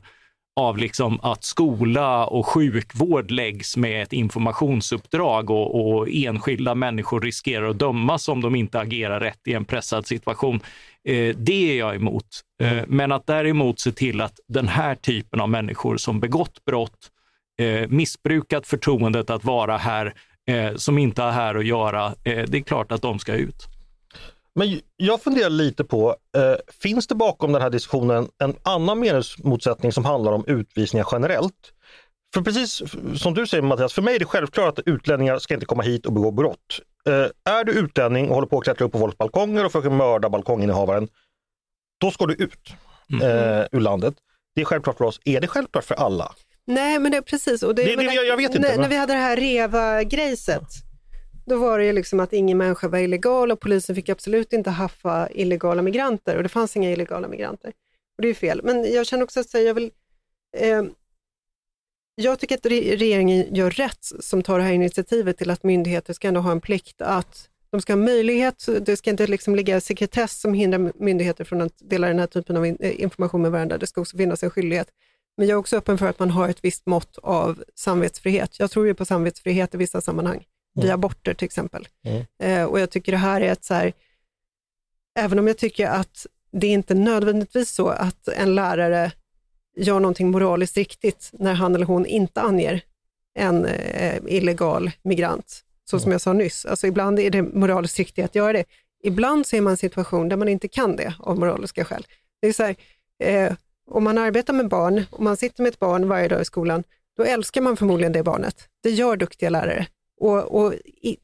av liksom att skola och sjukvård läggs med ett informationsuppdrag och, och, enskilda människor riskerar att dömas om de inte agerar rätt i en pressad situation. Eh, det är jag emot. Eh, men att däremot se till att den här typen av människor som begått brott, eh, missbrukat förtroendet att vara här, eh, som inte har här att göra, eh, det är klart att de ska ut. Men jag funderar lite på, eh, finns det bakom den här diskussionen en annan meningsmotsättning som handlar om utvisningar generellt? För precis som du säger Mattias, för mig är det självklart att utlänningar ska inte komma hit och begå brott. Eh, är du utlänning och håller på att klättra upp på folks balkonger och försöker mörda balkonginnehavaren, då ska du ut mm. eh, ur landet. Det är självklart för oss. Är det självklart för alla? Nej, men det är precis. Och det, det, det jag, jag, vet inte. När, när vi hade det här REVA-grejset, då var det ju liksom att ingen människa var illegal och polisen fick absolut inte haffa illegala migranter och det fanns inga illegala migranter. Och det är fel. Men jag känner också att jag vill... Eh, jag tycker att regeringen gör rätt som tar det här initiativet till att myndigheter ska ändå ha en plikt att de ska ha möjlighet, det ska inte liksom ligga sekretess som hindrar myndigheter från att dela den här typen av eh, information med varandra. Det ska också finnas en skyldighet. Men jag är också öppen för att man har ett visst mått av samvetsfrihet. Jag tror ju på samvetsfrihet i vissa sammanhang vid mm. aborter till exempel. Mm. Eh, och jag tycker det här är ett så här, även om jag tycker att det är inte nödvändigtvis så att en lärare gör någonting moraliskt riktigt när han eller hon inte anger en eh, illegal migrant, så som mm. jag sa nyss. Alltså ibland är det moraliskt riktigt att göra det. Ibland ser man en situation där man inte kan det av moraliska skäl. Det är så här, eh, om man arbetar med barn, och man sitter med ett barn varje dag i skolan, då älskar man förmodligen det barnet. Det gör duktiga lärare. Och, och i,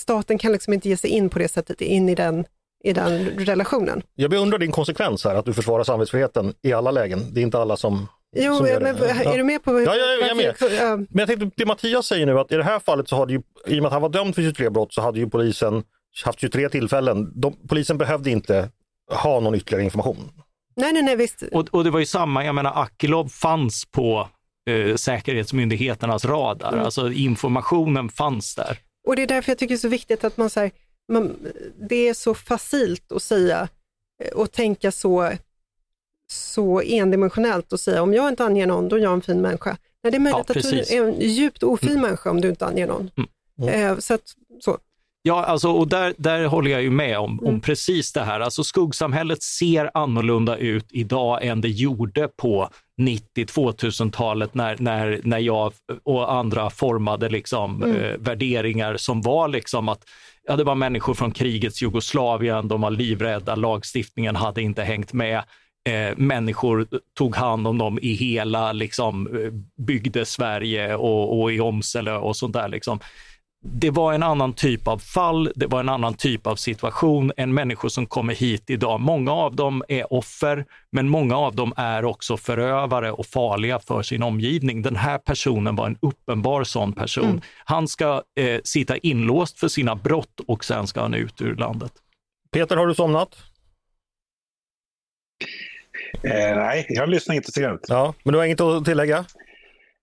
staten kan liksom inte ge sig in på det sättet, in i den, i den relationen. Jag beundrar din konsekvens här, att du försvarar samvetsfriheten i alla lägen. Det är inte alla som Jo, som men, är du med på... Ja, ja, jag är med. Men jag tänkte, det Mattias säger nu, att i det här fallet så hade ju, i och med att han var dömd för 23 brott, så hade ju polisen haft 23 tillfällen. De, polisen behövde inte ha någon ytterligare information. Nej, nej, nej, visst. Och, och det var ju samma, jag menar Akilov fanns på eh, säkerhetsmyndigheternas radar. Mm. Alltså informationen fanns där. Och det är därför jag tycker det är så viktigt att man, så man det är så facilt att säga eh, och tänka så, så endimensionellt och säga om jag inte anger någon, då är jag en fin människa. Nej, det är möjligt ja, att du är en djupt ofin mm. människa om du inte anger någon. Mm. Mm. Eh, så att, så. Ja, alltså, och där, där håller jag ju med om, mm. om precis det här. Alltså, skuggsamhället ser annorlunda ut idag än det gjorde på 90-2000-talet när, när, när jag och andra formade liksom, mm. eh, värderingar som var liksom att ja, det var människor från krigets Jugoslavien, de var livrädda, lagstiftningen hade inte hängt med. Eh, människor tog hand om dem i hela liksom, eh, bygde Sverige och, och i Omsele och sånt där. Liksom det var en annan typ av fall, det var en annan typ av situation än människor som kommer hit idag. Många av dem är offer, men många av dem är också förövare och farliga för sin omgivning. Den här personen var en uppenbar sån person. Mm. Han ska eh, sitta inlåst för sina brott och sen ska han ut ur landet. Peter, har du somnat? Eh, nej, jag lyssnar intresserat. Ja, men du har inget att tillägga?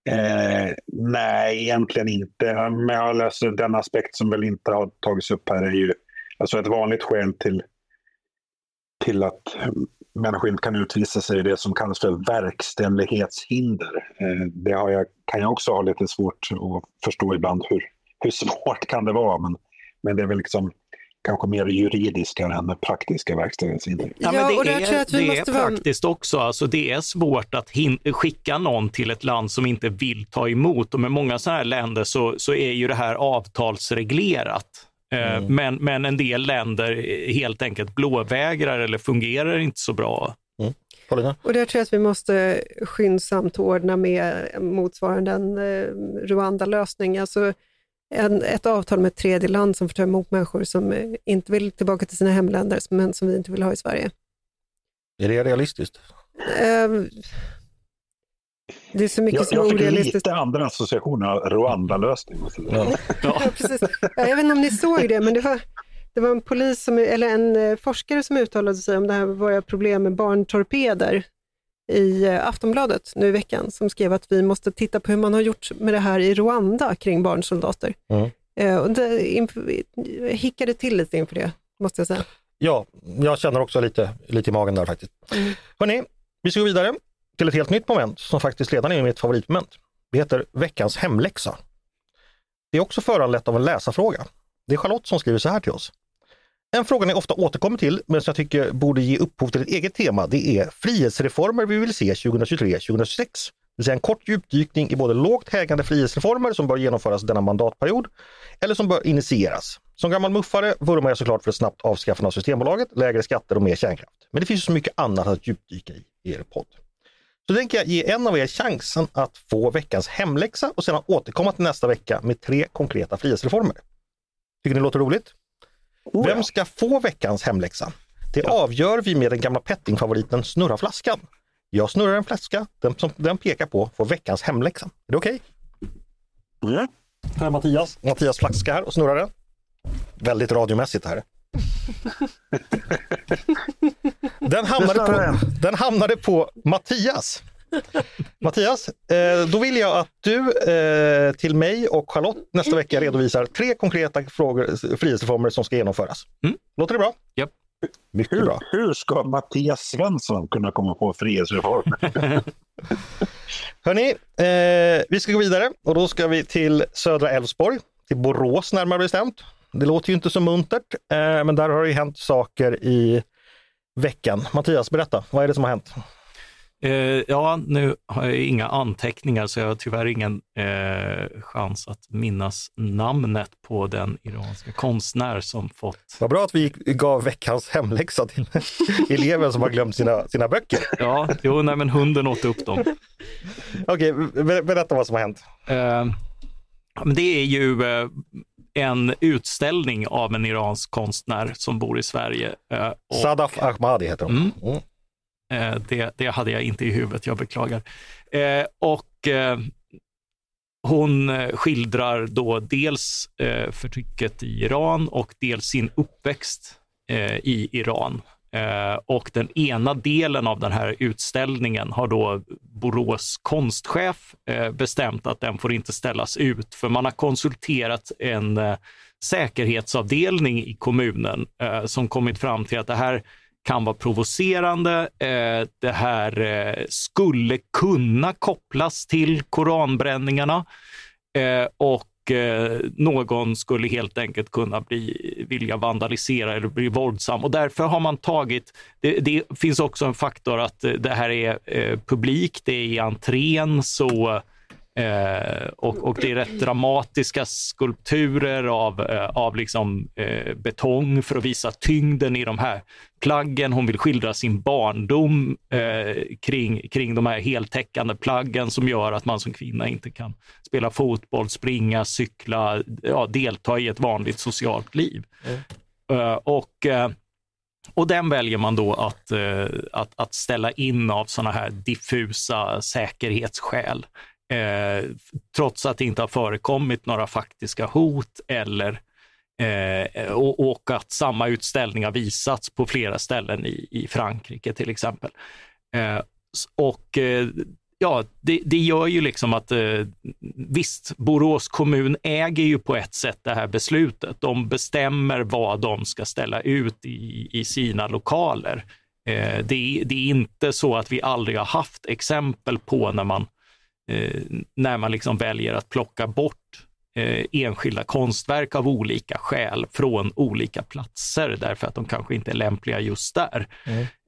Eh, nej, egentligen inte. Men jag läser den aspekt som väl inte har tagits upp här är ju alltså ett vanligt skäl till, till att människor inte kan utvisa sig det som kallas för verkställighetshinder. Eh, det har jag, kan jag också ha lite svårt att förstå ibland. Hur, hur svårt kan det vara? Men, men det är väl liksom kanske mer juridiska än praktiska verkställighetshinder. Ja, men det är, det är praktiskt också. Alltså, det är svårt att skicka någon till ett land som inte vill ta emot. Och med många sådana här länder så, så är ju det här avtalsreglerat. Eh, mm. Men, men en del länder helt enkelt blåvägrar eller fungerar inte så bra. Mm. Och där tror jag att vi måste skyndsamt ordna med motsvarande en eh, Rwanda-lösning. Alltså, en, ett avtal med ett tredje land som får ta emot människor som inte vill tillbaka till sina hemländer, men som vi inte vill ha i Sverige. Är det realistiskt? Ehm, det är så mycket Jag, som är jag fick orealistiskt. lite andra associationer av Rwanda-lösning. Ja. *laughs* Ja, precis. Jag vet inte om ni såg det, men det var, det var en polis, som, eller en eh, forskare som uttalade sig om det här våra problem med barntorpeder i eh, Aftonbladet nu i veckan, som skrev att vi måste titta på hur man har gjort med det här i Rwanda kring barnsoldater. Mm. Och det, hickade till lite inför det, måste jag säga. Ja, jag känner också lite, lite i magen där faktiskt. Mm. Hörrni, vi ska gå vidare till ett helt nytt moment som faktiskt redan är mitt favoritmoment. Det heter veckans hemläxa. Det är också föranlett av en läsarfråga. Det är Charlotte som skriver så här till oss. En fråga ni ofta återkommer till, men som jag tycker borde ge upphov till ett eget tema, det är frihetsreformer vi vill se 2023-2026. Det vill säga en kort djupdykning i både lågt hängande frihetsreformer som bör genomföras denna mandatperiod eller som bör initieras. Som gammal muffare vurmar jag såklart för ett snabbt avskaffande av Systembolaget, lägre skatter och mer kärnkraft. Men det finns så mycket annat att djupdyka i i er podd. Så tänker jag ge en av er chansen att få veckans hemläxa och sedan återkomma till nästa vecka med tre konkreta frihetsreformer. Tycker ni det låter roligt? Oh, Vem ska få veckans hemläxa? Det avgör vi med den gamla pettingfavoriten Snurra flaskan. Jag snurrar en flaska, den som den pekar på får veckans hemläxa. Är det okej? Ja. Här är Mattias. Mattias flaska här och snurrar den. Väldigt radiomässigt här. *laughs* Den hamnade, på, den hamnade på Mattias. *laughs* Mattias, eh, då vill jag att du eh, till mig och Charlotte nästa vecka redovisar tre konkreta frågor, frihetsreformer som ska genomföras. Mm. Låter det bra? Japp. Mycket Hur, bra. hur ska Mattias Svensson kunna komma på frihetsreformer? *laughs* Hörni, eh, vi ska gå vidare och då ska vi till södra Älvsborg, till Borås närmare bestämt. Det låter ju inte så muntert, eh, men där har det ju hänt saker i veckan. Mattias, berätta, vad är det som har hänt? Eh, ja, nu har jag inga anteckningar så jag har tyvärr ingen eh, chans att minnas namnet på den iranska konstnär som fått... Vad bra att vi gav veckans hemläxa till *laughs* elever som har glömt sina, sina böcker. Ja, jo, nej, men hunden åt upp dem. Okej, ber- berätta vad som har hänt. Eh, det är ju eh, en utställning av en iransk konstnär som bor i Sverige. Eh, och, Sadaf Ahmadi heter hon. Mm. Eh, det, det hade jag inte i huvudet, jag beklagar. Eh, och eh, hon skildrar då dels förtrycket i Iran och dels sin uppväxt i Iran. Och den ena delen av den här utställningen har då Borås konstchef bestämt att den får inte ställas ut, för man har konsulterat en säkerhetsavdelning i kommunen som kommit fram till att det här kan vara provocerande. Eh, det här eh, skulle kunna kopplas till koranbränningarna eh, och någon skulle helt enkelt kunna bli, vilja vandalisera eller bli våldsam. Och därför har man tagit, det, det finns också en faktor att det här är publikt, publik, det är i entrén, så Eh, och, och det är rätt dramatiska skulpturer av, eh, av liksom, eh, betong för att visa tyngden i de här plaggen. Hon vill skildra sin barndom eh, kring, kring de här heltäckande plaggen som gör att man som kvinna inte kan spela fotboll, springa, cykla, ja, delta i ett vanligt socialt liv. Eh, och eh, och den väljer man då att, eh, att, att ställa in av sådana här diffusa säkerhetsskäl. Eh, trots att det inte har förekommit några faktiska hot eller eh, och, och att samma utställning har visats på flera ställen i, i Frankrike till exempel. Eh, och eh, ja, det, det gör ju liksom att eh, visst, Borås kommun äger ju på ett sätt det här beslutet. De bestämmer vad de ska ställa ut i, i sina lokaler. Eh, det, är- det är inte så att vi aldrig har haft exempel på när man, eh, när man liksom väljer att plocka bort eh, enskilda konstverk av olika skäl från olika platser därför att de kanske inte är lämpliga just där.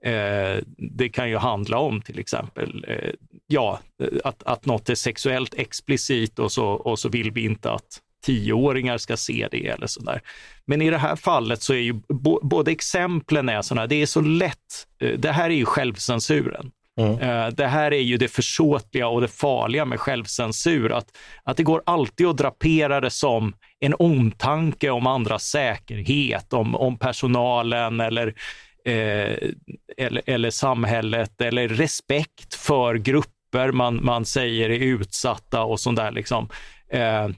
Eh, det kan ju handla om till exempel eh, ja, eh, att, att något är sexuellt explicit och så, och så vill vi inte att tioåringar ska se det eller sådär. Men i det här fallet så är ju bo, både exemplen är sådana, det är så lätt, eh, det här är ju självcensuren. Mm. Eh, det här är ju det försåtliga och det farliga med självcensur, att, att det går alltid att drapera det som en omtanke om andras säkerhet, om, om personalen eller eh, eller, eller samhället eller respekt för grupper man, man säger är utsatta och sånt där. Liksom. Eh,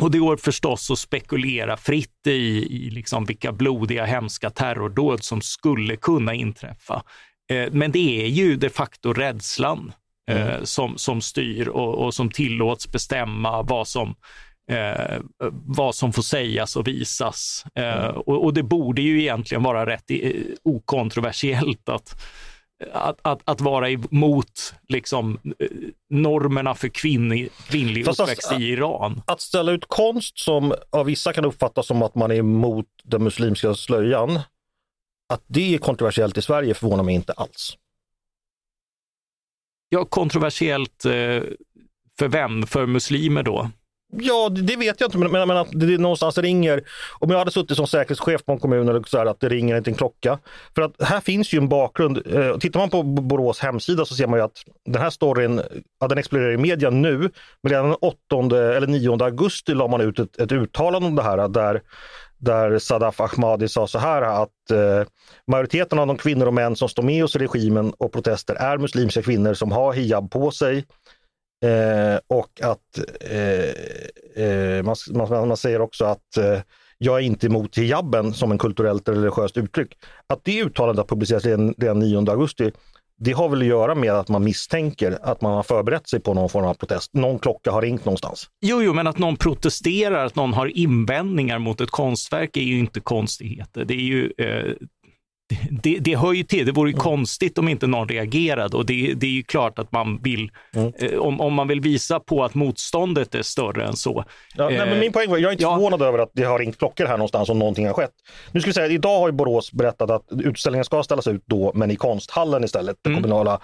och det går förstås att spekulera fritt i, i liksom vilka blodiga, hemska terrordåd som skulle kunna inträffa. Eh, men det är ju de facto rädslan eh, mm. som, som styr och, och, som tillåts bestämma vad som, eh, vad som får sägas och visas. Eh, mm. och, och, det borde ju egentligen vara rätt eh, okontroversiellt att att, att, att vara emot liksom, normerna för kvinnlig, kvinnlig Fast uppväxt att, i Iran. Att ställa ut konst som av vissa kan uppfattas som att man är emot den muslimska slöjan, att det är kontroversiellt i Sverige förvånar mig inte alls. Ja, kontroversiellt eh, för vem? För muslimer då? Ja, det vet jag inte, men, men, men att det någonstans ringer. Om jag hade suttit som säkerhetschef på en kommun eller så här, att det ringer en liten klocka. För att här finns ju en bakgrund. Eh, tittar man på Borås hemsida så ser man ju att den här storyn, ja, den exploderar i media nu, men redan den 8 eller 9 augusti la man ut ett, ett uttalande om det här där där Sadaf Ahmadi sa så här att eh, majoriteten av de kvinnor och män som står med oss i regimen och protester är muslimska kvinnor som har hijab på sig. Eh, och att eh, eh man, man, man, säger också att eh, jag är inte emot hijaben som en kulturellt eller religiöst uttryck. Att det uttalandet publiceras den redan 9 augusti det har väl att göra med att man misstänker att man har förberett sig på någon form av protest. Någon klocka har ringt någonstans. Jo, jo, men att någon protesterar, att någon har invändningar mot ett konstverk är ju inte konstigheter. Det är ju eh, det, det hör ju till. Det vore ju mm. konstigt om inte någon reagerade och det, det är ju klart att man vill, mm. eh, om, om man vill visa på att motståndet är större än så. Ja, eh, nej, men min poäng var, jag är inte ja. förvånad över att det har ringt klockor här någonstans om någonting har skett. Nu skulle jag säga, idag har ju Borås berättat att utställningen ska ställas ut då, men i konsthallen istället, det mm. kommunala.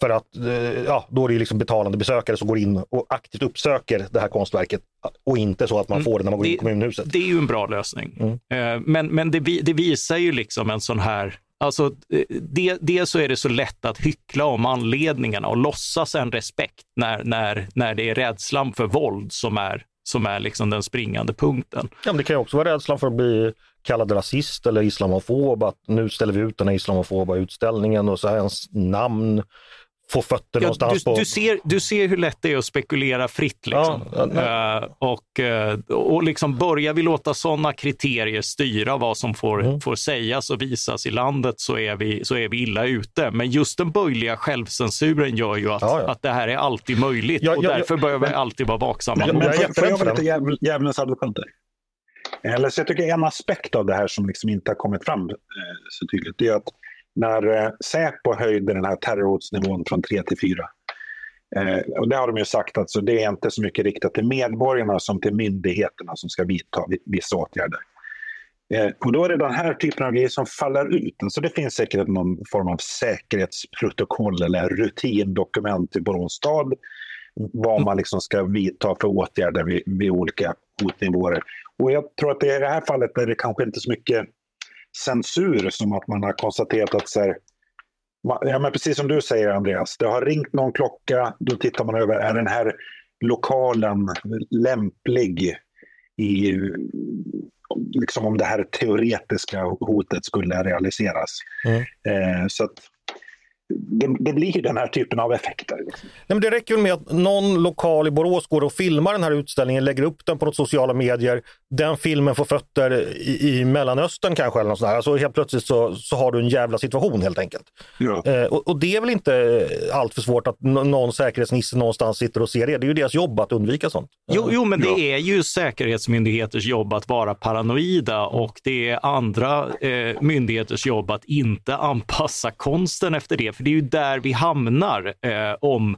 För att eh, ja, då är det liksom betalande besökare som går in och aktivt uppsöker det här konstverket och inte så att man mm. får det när man går in i kommunhuset. Det är ju en bra lösning. Mm. Eh, men, men det, det visar ju liksom en sån här Alltså, eh, det, dels så är det så lätt att hyckla om anledningarna och låtsas en respekt när, när, när det är rädslan för våld som är, som är liksom den springande punkten. Ja, men det kan ju också vara rädslan för att bli kallad rasist eller islamofob, att nu ställer vi ut den här islamofoba utställningen och så är ens namn få fötter ja, någonstans. Du, på... du, ser, du ser hur lätt det är att spekulera fritt. Liksom. Ja, uh, och, uh, och liksom börjar vi låta sådana kriterier styra vad som får, mm. får sägas och visas i landet så är, vi, så är vi illa ute. Men just den böjliga självcensuren gör ju att, ja, att det här är alltid möjligt och därför bör vi alltid vara vaksamma. Men, men får jag vara lite djävulens advokat Eller så jag tycker en aspekt av det här som liksom inte har kommit fram eh, så tydligt, det är att när eh, Säpo höjde den här terrorhotsnivån från 3 till 4. Eh, och det har de ju sagt att det är inte så mycket riktat till medborgarna som till myndigheterna som ska vidta vissa åtgärder. Eh, och då är det den här typen av grejer som faller ut. Alltså det finns säkert någon form av säkerhetsprotokoll eller rutindokument i Borås stad vad man liksom ska vidta för åtgärder vid, vid olika hotnivåer. Och jag tror att det i det här fallet är det kanske inte så mycket censur som att man har konstaterat att så här, ja, men precis som du säger Andreas, det har ringt någon klocka, då tittar man över, är den här lokalen lämplig i, liksom om det här teoretiska hotet skulle realiseras. Mm. Eh, så att det, det, blir den här typen av effekter. Liksom. Nej, men det räcker väl med att någon lokal i Borås går och filmar den här utställningen, lägger upp den på sociala medier. Den filmen får fötter i, i Mellanöstern kanske. Eller något sånt Alltså helt plötsligt så, så har du en jävla situation helt enkelt. Ja. Eh, och, och, det är väl inte allt för svårt att någon säkerhetsnisse någonstans sitter och ser det. Det är ju deras jobb att undvika sånt. Jo, jo men det ja. är ju säkerhetsmyndigheters jobb att vara paranoida och det är andra eh, myndigheters jobb att inte anpassa konsten efter det. För det är ju där vi hamnar eh, om,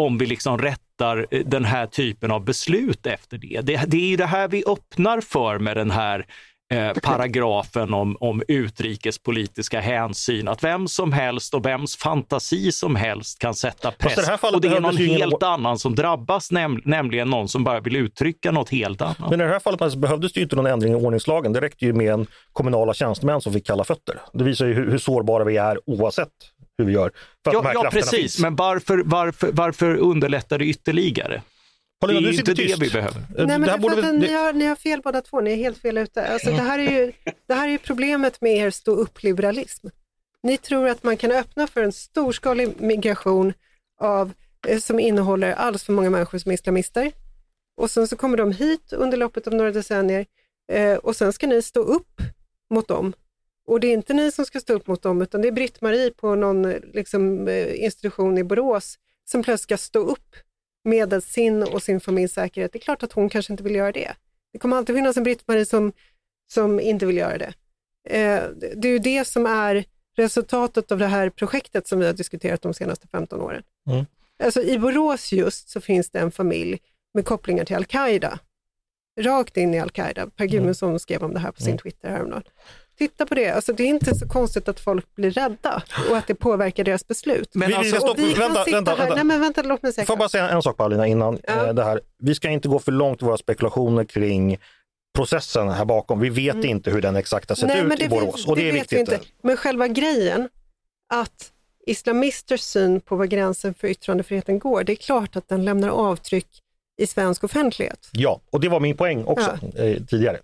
om vi liksom rättar eh, den här typen av beslut efter det. Det, det är ju det här vi öppnar för med den här eh, paragrafen om, om utrikespolitiska hänsyn. Att vem som helst och vems fantasi som helst kan sätta press. Det och det är någon helt annan som drabbas, näm nämligen någon som bara vill uttrycka något helt annat. Men i det här fallet alltså, behövdes det inte någon ändring i ordningslagen. Det räckte ju med en kommunala tjänstemän som fick kalla fötter. Det visar ju hur, hur sårbara vi är oavsett hur vi gör. För ja, ja precis, finns. men varför, varför, varför underlättar det ytterligare? Paulina, det är ju inte tyst. det vi behöver. Nej, men det borde väl, ni, har, ni har fel båda två, ni är helt fel ute. Alltså, det, här är ju, det här är ju problemet med er stå upp-liberalism. Ni tror att man kan öppna för en storskalig migration av, eh, som innehåller alldeles för många människor som är islamister. Och sen så kommer de hit under loppet av några decennier eh, och sen ska ni stå upp mot dem. Och det är inte ni som ska stå upp mot dem, utan det är Britt-Marie på någon liksom, eh, institution i Borås som plötsligt ska stå upp med sin och sin familjs säkerhet. Det är klart att hon kanske inte vill göra det. Det kommer alltid finnas en Britt-Marie som, som inte vill göra det. Eh, det är ju det som är resultatet av det här projektet som vi har diskuterat de senaste 15 åren. Mm. Alltså, I Borås just så finns det en familj med kopplingar till al-Qaida. Rakt in i al-Qaida. Per Mm. Gudmundsson skrev om det här på sin Twitter häromdagen. Titta på det, alltså, det är inte så konstigt att folk blir rädda och att det påverkar deras beslut. Men Vi- vi alltså, ska och vi kan vänta, sitta vänta, vänta. nej men vänta, låt mig säga Får jag bara säga en sak Paulina innan Ja. eh, det här. Vi ska inte gå för långt i våra spekulationer kring processen här bakom. Vi vet inte hur den exakt har sett Mm. Nej, ut i det Borås och det, är vet vi viktigt. inte. Men själva grejen, att islamisters syn på var gränsen för yttrandefriheten går, det är klart att den lämnar avtryck i svensk offentlighet. Ja, och det var min poäng också eh, tidigare.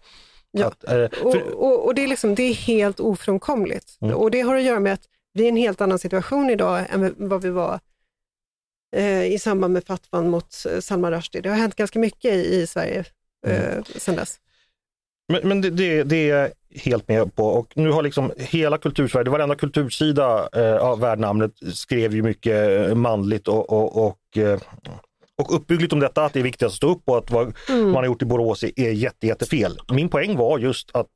Ja. Att, eh, Och, och, och det, är liksom, det är helt ofrånkomligt. Mm. Och det har att göra med att vi är i en helt annan situation idag än vad vi var eh, i samband med fatwan mot eh, Salman Rushdie. Det har hänt ganska mycket i, i Sverige eh, Mm. sedan dess. men men det, det, det är jag helt med på och nu har liksom hela kultursverige, varenda kultursida eh, av värdnamnet skrev ju mycket manligt och, och, och, eh, och uppbyggligt om detta, att det är viktigt att stå upp och att vad Mm. man har gjort i Borås är, är jätte, jättefel. Min poäng var just att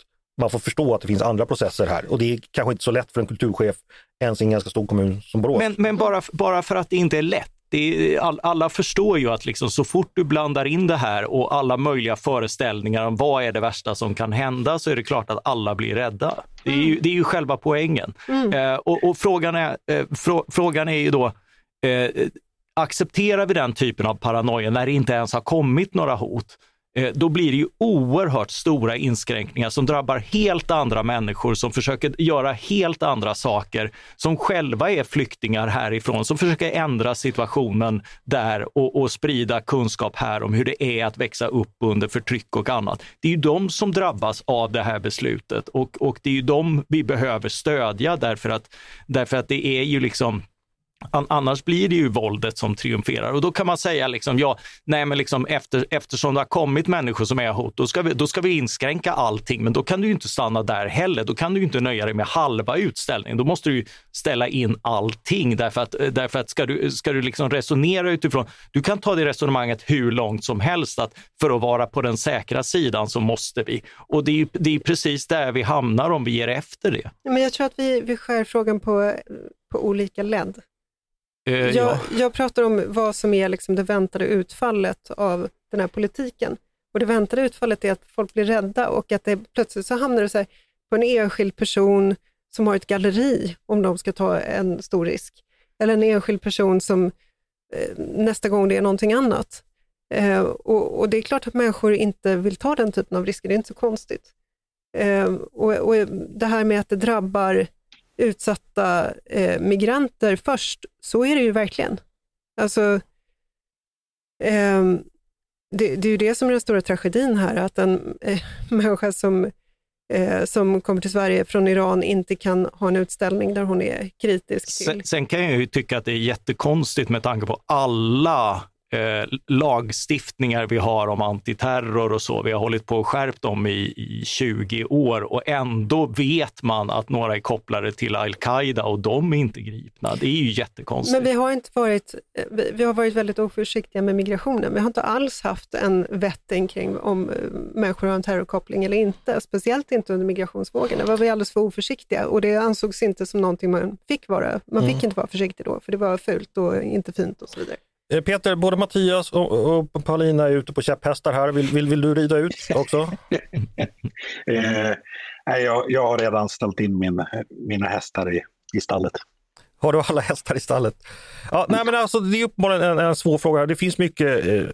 man får förstå att det finns andra processer här och det är kanske inte så lätt för en kulturchef ens i en ganska stor kommun som Borås. Men, men bara, bara för att det inte är lätt. Det är, all, alla förstår ju att liksom, så fort du blandar in det här och alla möjliga föreställningar om vad är det värsta som kan hända så är det klart att alla blir rädda. Det är ju, det är ju själva poängen. Eh, och, och frågan, är, eh, frå, frågan är ju då, eh, accepterar vi den typen av paranoia när det inte ens har kommit några hot? Eh, då blir det ju oerhört stora inskränkningar som drabbar helt andra människor som försöker göra helt andra saker, som själva är flyktingar härifrån, som försöker ändra situationen där och, och sprida kunskap här om hur det är att växa upp under förtryck och annat. Det är ju de som drabbas av det här beslutet och, och det är ju de vi behöver stödja därför att, därför att det är ju liksom Annars blir det ju våldet som triumferar och då kan man säga liksom, ja, nej men liksom efter, eftersom det har kommit människor som är hot, då ska, vi, då ska vi inskränka allting. Men då kan du inte stanna där heller. Då kan du inte nöja dig med halva utställningen. Då måste du ställa in allting därför att, därför att ska du, ska du liksom resonera utifrån, du kan ta det resonemanget hur långt som helst att för att vara på den säkra sidan så måste vi. Och det är, det är precis där vi hamnar om vi ger efter det. Men jag tror att vi, vi skär frågan på, på olika led. Eh, Jag, ja. jag pratar om vad som är liksom det väntade utfallet av den här politiken. Och Det väntade utfallet är att folk blir rädda och att det plötsligt så hamnar det så här på en enskild person som har ett galleri om de ska ta en stor risk. Eller en enskild person som eh, nästa gång det är någonting annat. Eh, och, och Det är klart att människor inte vill ta den typen av risker, det är inte så konstigt. Eh, och, och Det här med att det drabbar utsatta eh, migranter först, så är det ju verkligen. Alltså, ehm, det, det är ju det som är den stora tragedin här, att en eh, *laughs* människa som, eh, som kommer till Sverige från Iran inte kan ha en utställning där hon är kritisk till. Sen, sen kan jag ju tycka att det är jättekonstigt med tanke på alla eh, lagstiftningar vi har om antiterror och så. Vi har hållit på och skärpt dem i, i 20 år och ändå vet man att några är kopplade till al-Qaida och de är inte gripna. Det är ju jättekonstigt. Men vi har inte varit, eh, vi, har varit väldigt oförsiktiga med migrationen. Vi har inte alls haft en vetting kring om eh, människor har en terrorkoppling eller inte. Speciellt inte under migrationsvågen. Där var vi alldeles för oförsiktiga och det ansågs inte som någonting man fick vara. Man fick inte vara försiktig då, för det var fult och inte fint och så vidare. Eh, Peter, både Mattias och, och Paulina är ute på käpphästar här. Vill, vill, vill du rida ut också? *laughs* Eh, jag, jag har redan ställt in min, mina hästar i, i stallet. Har du alla hästar i stallet? Ja, nej, men alltså, det är uppenbarligen en, en svår fråga. Det finns mycket eh,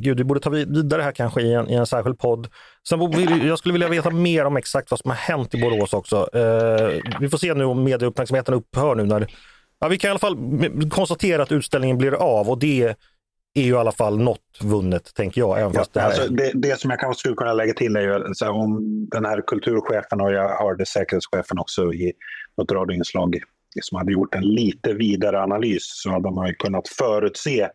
Gud, vi borde ta vid- vidare här kanske i en, i en särskild podd. Sen jag skulle vilja veta mer om exakt vad som har hänt i Borås också. Eh, vi får se nu om medieuppmärksamheten upphör nu när Ja, vi kan i alla fall konstatera att utställningen blir av och det är ju i alla fall något vunnet, tänker jag. Även Ja, det, här alltså, det, det som jag kanske skulle kunna lägga till är ju så här, om den här kulturchefen och jag hörde säkerhetschefen också i något radioinslag som hade gjort en lite vidare analys så hade man ju kunnat förutse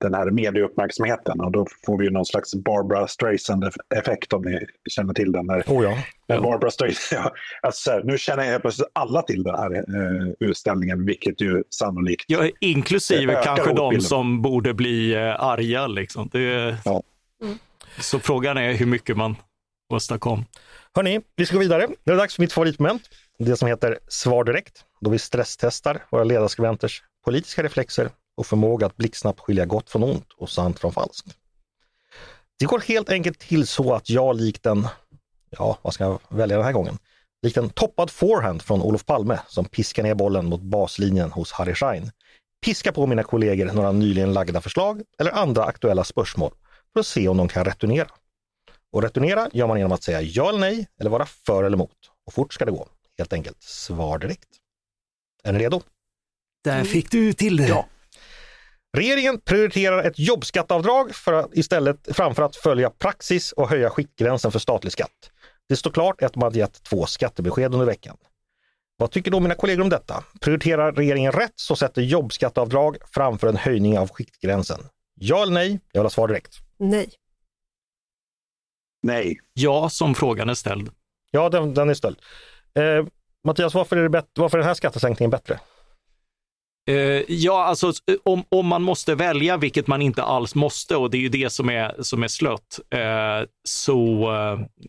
den här medieuppmärksamheten och då får vi ju någon slags Barbara Streisand-effekt om ni känner till den. Där. Oh ja. Men Barbara Streisand, *laughs* ja, alltså, så här, nu känner jag plötsligt alla till den här eh, utställningen, vilket ju sannolikt Ja, inklusive kanske de som borde bli eh, arga. Liksom. Det, Ja. Så frågan är hur mycket man åstadkom. Hörni, vi ska gå vidare. Det är dags för mitt favoritmoment. Det som heter Svar direkt, då vi stresstestar våra ledarskribenters politiska reflexer och förmåga att blixtsnabbt skilja gott från ont och sant från falskt. Det går helt enkelt till så att jag likt en, ja vad ska jag välja den här gången, likt en toppad forehand från Olof Palme som piskar ner bollen mot baslinjen hos Harry Schein, piskar på mina kollegor några nyligen lagda förslag eller andra aktuella spörsmål för att se om de kan returnera. Och returnera gör man genom att säga ja eller nej eller vara för eller emot. Och fort ska det gå. Helt enkelt svar direkt. Är ni redo? Där fick du till det. Ja. Regeringen prioriterar ett jobbskatteavdrag för att istället framför att följa praxis och höja skiktgränsen för statlig skatt. Det står klart att man gett två skattebesked under veckan. Vad tycker då mina kollegor om detta? Prioriterar regeringen rätt så sätter jobbskatteavdrag framför en höjning av skiktgränsen? Ja eller nej? Jag vill ha svar direkt. Nej. nej. Ja, som frågan är ställd. Ja, den, den är ställd. Eh, Mattias, varför är, det bättre, varför är den här skattesänkningen bättre? Eh, ja, alltså eh, om, om man måste välja, vilket man inte alls måste, och det är ju det som är, som är slött, eh, så,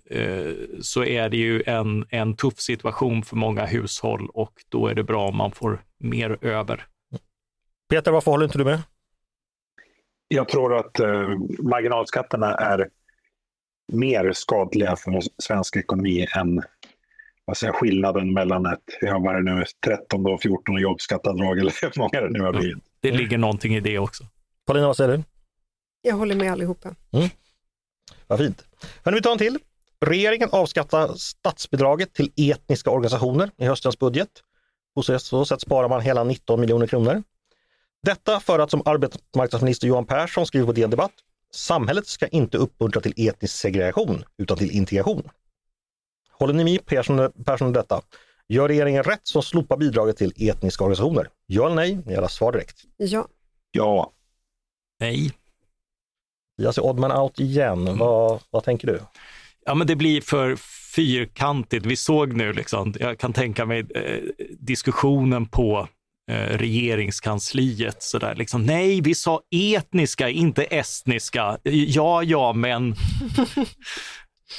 eh, så är det ju en, en tuff situation för många hushåll och då är det bra om man får mer över. Peter, varför håller inte du med? Jag tror att eh, marginalskatterna är mer skadliga för svensk ekonomi än vad säger, skillnaden mellan ett, ja, vad är det nu, 13 och 14 jobbskatteavdrag eller hur många det nu har blivit. Det ligger någonting i det också. Paulina, vad säger du? Jag håller med allihopa. Vad fint. Hörni, vi tar en till. Regeringen avskattar statsbidraget till etniska organisationer i höstens budget. På så sätt sparar man hela 19 miljoner kronor. Detta för att som arbetsmarknadsminister Johan Persson skriver på DN Debatt, samhället ska inte uppmuntra till etnisk segregation utan till integration. Håller ni med Persson, Persson i detta? Gör regeringen rätt som slopar bidraget till etniska organisationer? Ja eller nej? Ni har svar direkt. Ja. Ja, Nej. Jag ser Oddman out igen. Vad, vad tänker du? Ja, men det blir för fyrkantigt. Vi såg nu, liksom, jag kan tänka mig eh, diskussionen på eh, regeringskansliet. Så där, liksom, Nej, vi sa etniska, inte estniska. Ja, ja, men... *laughs*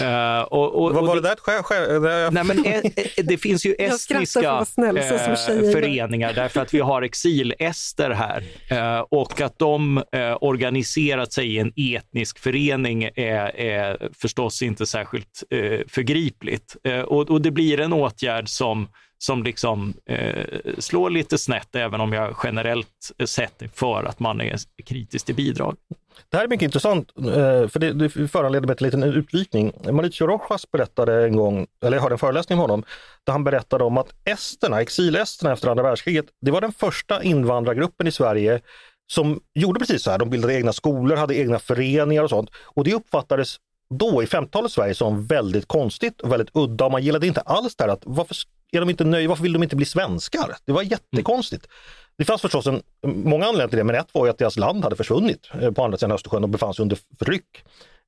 Eh, och, och, Vad och var det där? Skär, skär, det, Nej, men e- e- det finns ju estniska snäll, eh, föreningar därför att vi har exilester här eh, och att de eh, organiserat sig i en etnisk förening är, är förstås inte särskilt förgripligt. Och, och det blir en åtgärd som som liksom eh, slår lite snett, även om jag generellt sett är för att man är kritisk till bidrag. Det här är mycket intressant, eh, för det, det föranleder mig till en liten utvikning. Mauricio Rojas berättade en gång, eller jag hörde en föreläsning med honom, där han berättade om att esterna, exilesterna efter andra världskriget, det var den första invandrargruppen i Sverige som gjorde precis så här. De bildade egna skolor, hade egna föreningar och sånt. Och det uppfattades då i 50-talets Sverige som väldigt konstigt och väldigt udda och man gillade inte alls det här att varför är de inte nöjda, varför vill de inte bli svenskar? Det var jättekonstigt. Det fanns förstås en, många anledningar till det, men ett var ju att deras land hade försvunnit eh, på andra sidan Östersjön och befann sig under förtryck.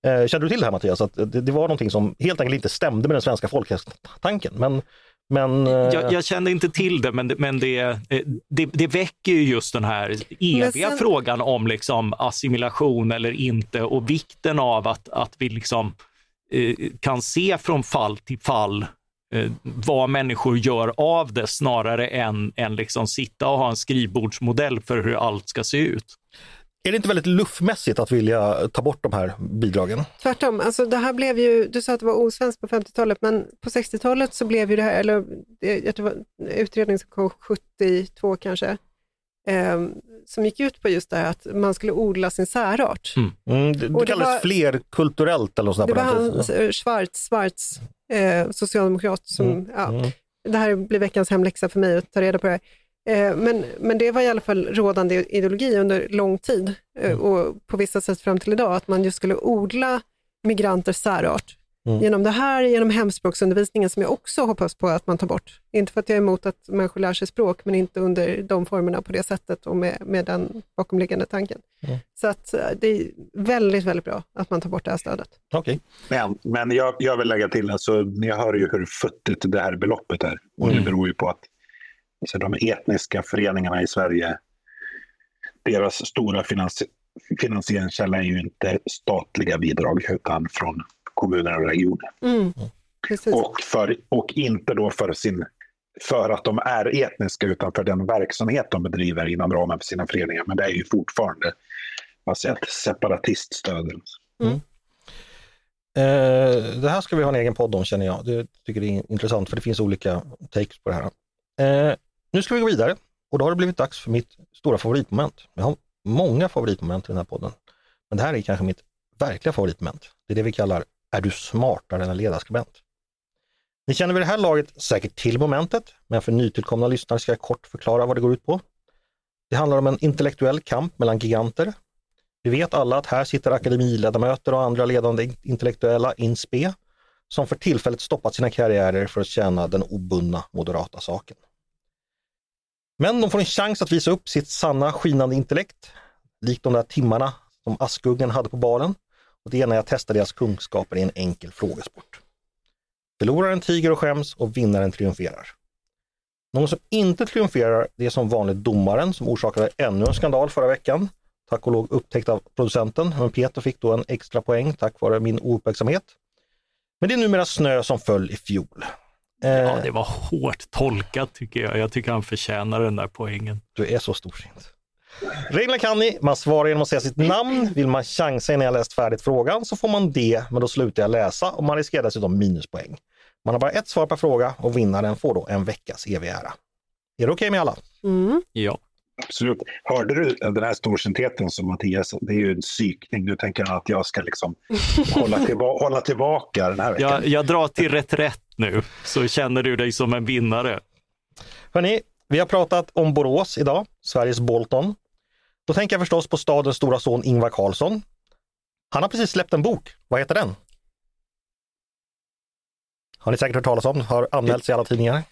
Eh, kände du till det här Mattias? Att det, det var någonting som helt enkelt inte stämde med den svenska folkhälsotanken. Men, men, eh, Jag, jag kände inte till det, men, det, men det, eh, det, det väcker ju just den här eviga sen- frågan om liksom assimilation eller inte och vikten av att, att vi liksom eh, kan se från fall till fall eh, vad människor gör av det snarare än, än liksom sitta och ha en skrivbordsmodell för hur allt ska se ut. Är det inte väldigt luftmässigt att vilja ta bort de här bidragen? Tvärtom, alltså det här blev ju, du sa att det var osvenskt på 50-talet, men på 60-talet så blev ju det här, eller det, jag tror det var en utredning som kom 72 kanske, eh, som gick ut på just det här att man skulle odla sin särart. Mm, det, det Och det kallades var- flerkulturellt eller något sånt Det var han, eh, Schwarz, Schwarz eh, socialdemokrat, som, Mm, ja, mm. det här blir veckans hemläxa för mig att ta reda på det här. Eh, Men, men det var i alla fall rådande ideologi under lång tid eh, och på vissa sätt fram till idag, att man just skulle odla migranters särart. Mm. Genom det här, genom hemspråksundervisningen som jag också hoppas på att man tar bort. Inte för att jag är emot att människor lär sig språk, men inte under de formerna på det sättet och med, med den bakomliggande tanken. Mm. Så att eh, det är väldigt, väldigt bra att man tar bort det här stödet. Okej. Men, men jag, jag vill lägga till, alltså, ni hör ju hur futtigt det här beloppet är. Och det Mm. beror ju på att alltså, de etniska föreningarna i Sverige, deras stora finansi- finansieringskälla är ju inte statliga bidrag utan från kommuner och regioner. Mm. Och, för, och inte då för, sin, för att de är etniska utan för den verksamhet de bedriver inom ramen för sina föreningar. Men det är ju fortfarande alltså, ett separatiststöd. Eh, det här ska vi ha en egen podd om känner jag. Det tycker jag är intressant för det finns olika takes på det här. Eh, nu ska vi gå vidare och då har det blivit dags för mitt stora favoritmoment. Jag har många favoritmoment i den här podden. Men det här är kanske mitt verkliga favoritmoment. Det är det vi kallar Är du smartare än en ledarskribent? Ni känner vid det här laget säkert till momentet, men för nytillkomna lyssnare ska jag kort förklara vad det går ut på. Det handlar om en intellektuell kamp mellan giganter vi vet alla att här sitter akademiledamöter och andra ledande intellektuella in spe som för tillfället stoppat sina karriärer för att tjäna den obundna moderata saken. Men de får en chans att visa upp sitt sanna skinande intellekt, likt de där timmarna som Askungen hade på balen. Och det är när jag testar deras kunskaper i en enkel frågesport. Förloraren tiger och skäms och vinnaren triumferar. Någon som inte triumferar det är som vanligt domaren som orsakade ännu en skandal förra veckan tack och lov upptäckt av producenten, men Peter fick då en extra poäng tack vare min ouppmärksamhet. Men det är numera snö som föll i fjol. Eh, Ja, det var hårt tolkat tycker jag. Jag tycker han förtjänar den där poängen. Du är så storsint. Reglerna kan ni, man svarar genom att säga sitt namn. Vill man chansa innan jag läst färdigt frågan så får man det, men då slutar jag läsa och man riskerar dessutom minuspoäng. Man har bara ett svar per fråga och vinnaren får då en veckas evig ära. Är det okej med alla? Mm. Ja. Absolut. Hörde du den här storsintheten som Mattias, det är ju en psykning. Nu tänker han att jag ska liksom *laughs* hålla, tillba- hålla tillbaka den här veckan. Jag, jag drar till reträtt nu, så känner du dig som en vinnare. Hörrni, vi har pratat om Borås idag, Sveriges Bolton. Då tänker jag förstås på stadens stora son Ingvar Carlsson. Han har precis släppt en bok. Vad heter den? Har ni säkert hört talas om, har anmälts i alla tidningar.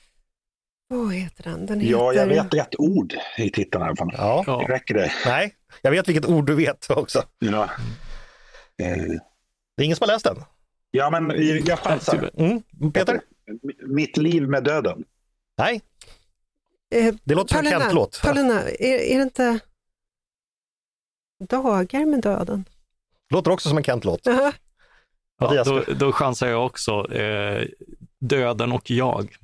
Vad heter den? Den heter... Ja, jag vet ett ord i titeln i alla fall. Ja, Ja. Räcker det? nej, jag vet vilket ord du vet också. Ja. Eh, Det är ingen som har läst den. Ja, men jag chansar. Mm. Peter? Mitt liv med döden. Nej, Eh, det låter som en Paulina, Kent-låt. Paulina, är, är det inte Dagar med döden? Låter också som en Kent-låt. Jaha. Ja, Mattias? då, då chansar jag också. Eh, döden och jag.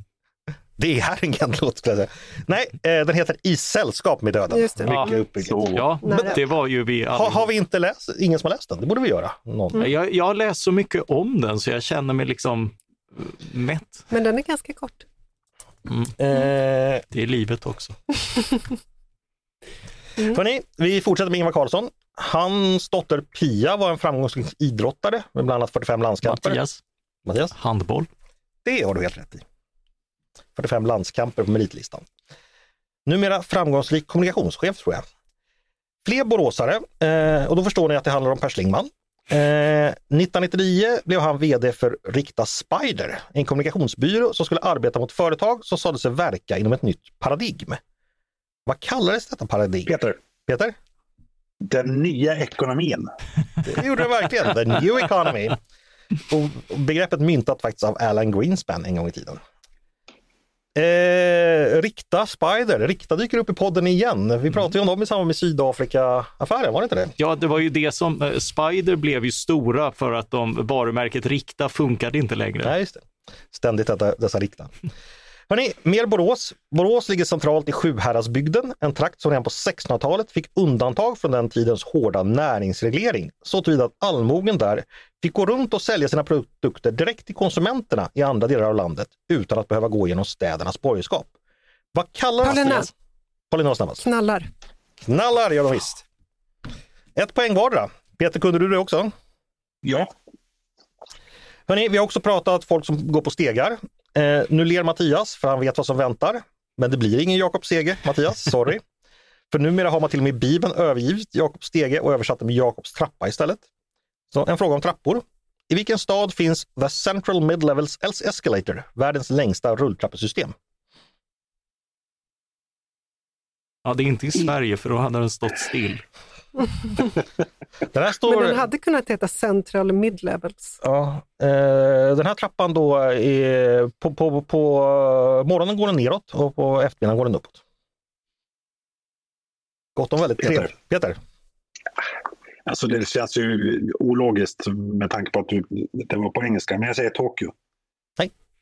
Det är en Kent-låt skulle jag säga. Nej, eh, den heter I sällskap med döden. Just det. Mycket Ja. uppbyggt. Så. Ja, Nära. det var ju vi Ha, har vi inte läst, ingen som har läst den? Det borde vi göra. Någon. Jag, jag har läst så mycket om den så jag känner mig liksom eh, mätt. Men den är ganska kort. Eh, Det är livet också. *laughs* Hörrni, vi fortsätter med Ingvar Carlsson. Hans dotter Pia var en framgångsrik idrottare med bland annat 45 landskamper. Mattias, Mattias? handboll. Det har du helt rätt i. 45 landskamper på meritlistan. Numera framgångsrik kommunikationschef tror jag. Fler boråsare, eh, och då förstår ni att det handlar om Per Schlingmann. Eh, 1999 blev han VD för Rikta Spider, en kommunikationsbyrå som skulle arbeta mot företag som sade sig verka inom ett nytt paradigm. Vad kallades detta paradigm? Peter, Peter? den nya ekonomin. Det gjorde det verkligen. The new economy. Och begreppet myntat faktiskt av Alan Greenspan en gång i tiden. Eh, Rikta Spider, Rikta dyker upp i podden igen. Vi pratade ju om dem i samband med Sydafrika-affären, var det inte det? Ja, det var ju det som, eh, Spider blev ju stora för att de, varumärket Rikta funkade inte längre. Nej, just det. Ständigt detta, dessa Rikta. Hörrni, mer Borås. Borås ligger centralt i Sjuhäradsbygden, en trakt som redan på 1600-talet fick undantag från den tidens hårda näringsreglering. Så tillvida att allmogen där fick gå runt och sälja sina produkter direkt till konsumenterna i andra delar av landet utan att behöva gå genom städernas borgerskap. Vad kallar Paulina. Paulina snabbast. Knallar. Knallar gör de visst. Ett poäng vardera. Peter, kunde du det också? Ja, Hörrni, vi har också pratat folk som går på stegar. Eh, nu ler Mattias för han vet vad som väntar. Men det blir ingen Jakob Stege, Mattias, sorry. *laughs* För numera har man till och med i Bibeln övergivit Jakob Stege och översatt det med Jakobs trappa istället. Så en fråga om trappor. I vilken stad finns The Central Mid-Levels Escalator, världens längsta rulltrappesystem? Ja, det är inte i Sverige för då hade den stått still. *laughs* Den här står... Men den hade kunnat heta Central Mid-Levels. Ja, eh, den här trappan då, är, på, på, på morgonen går den neråt och på eftermiddagen går den uppåt. Gott om väldigt Peter. Peter. Alltså det känns ju ologiskt med tanke på att du, det var på engelska, men jag säger Tokyo.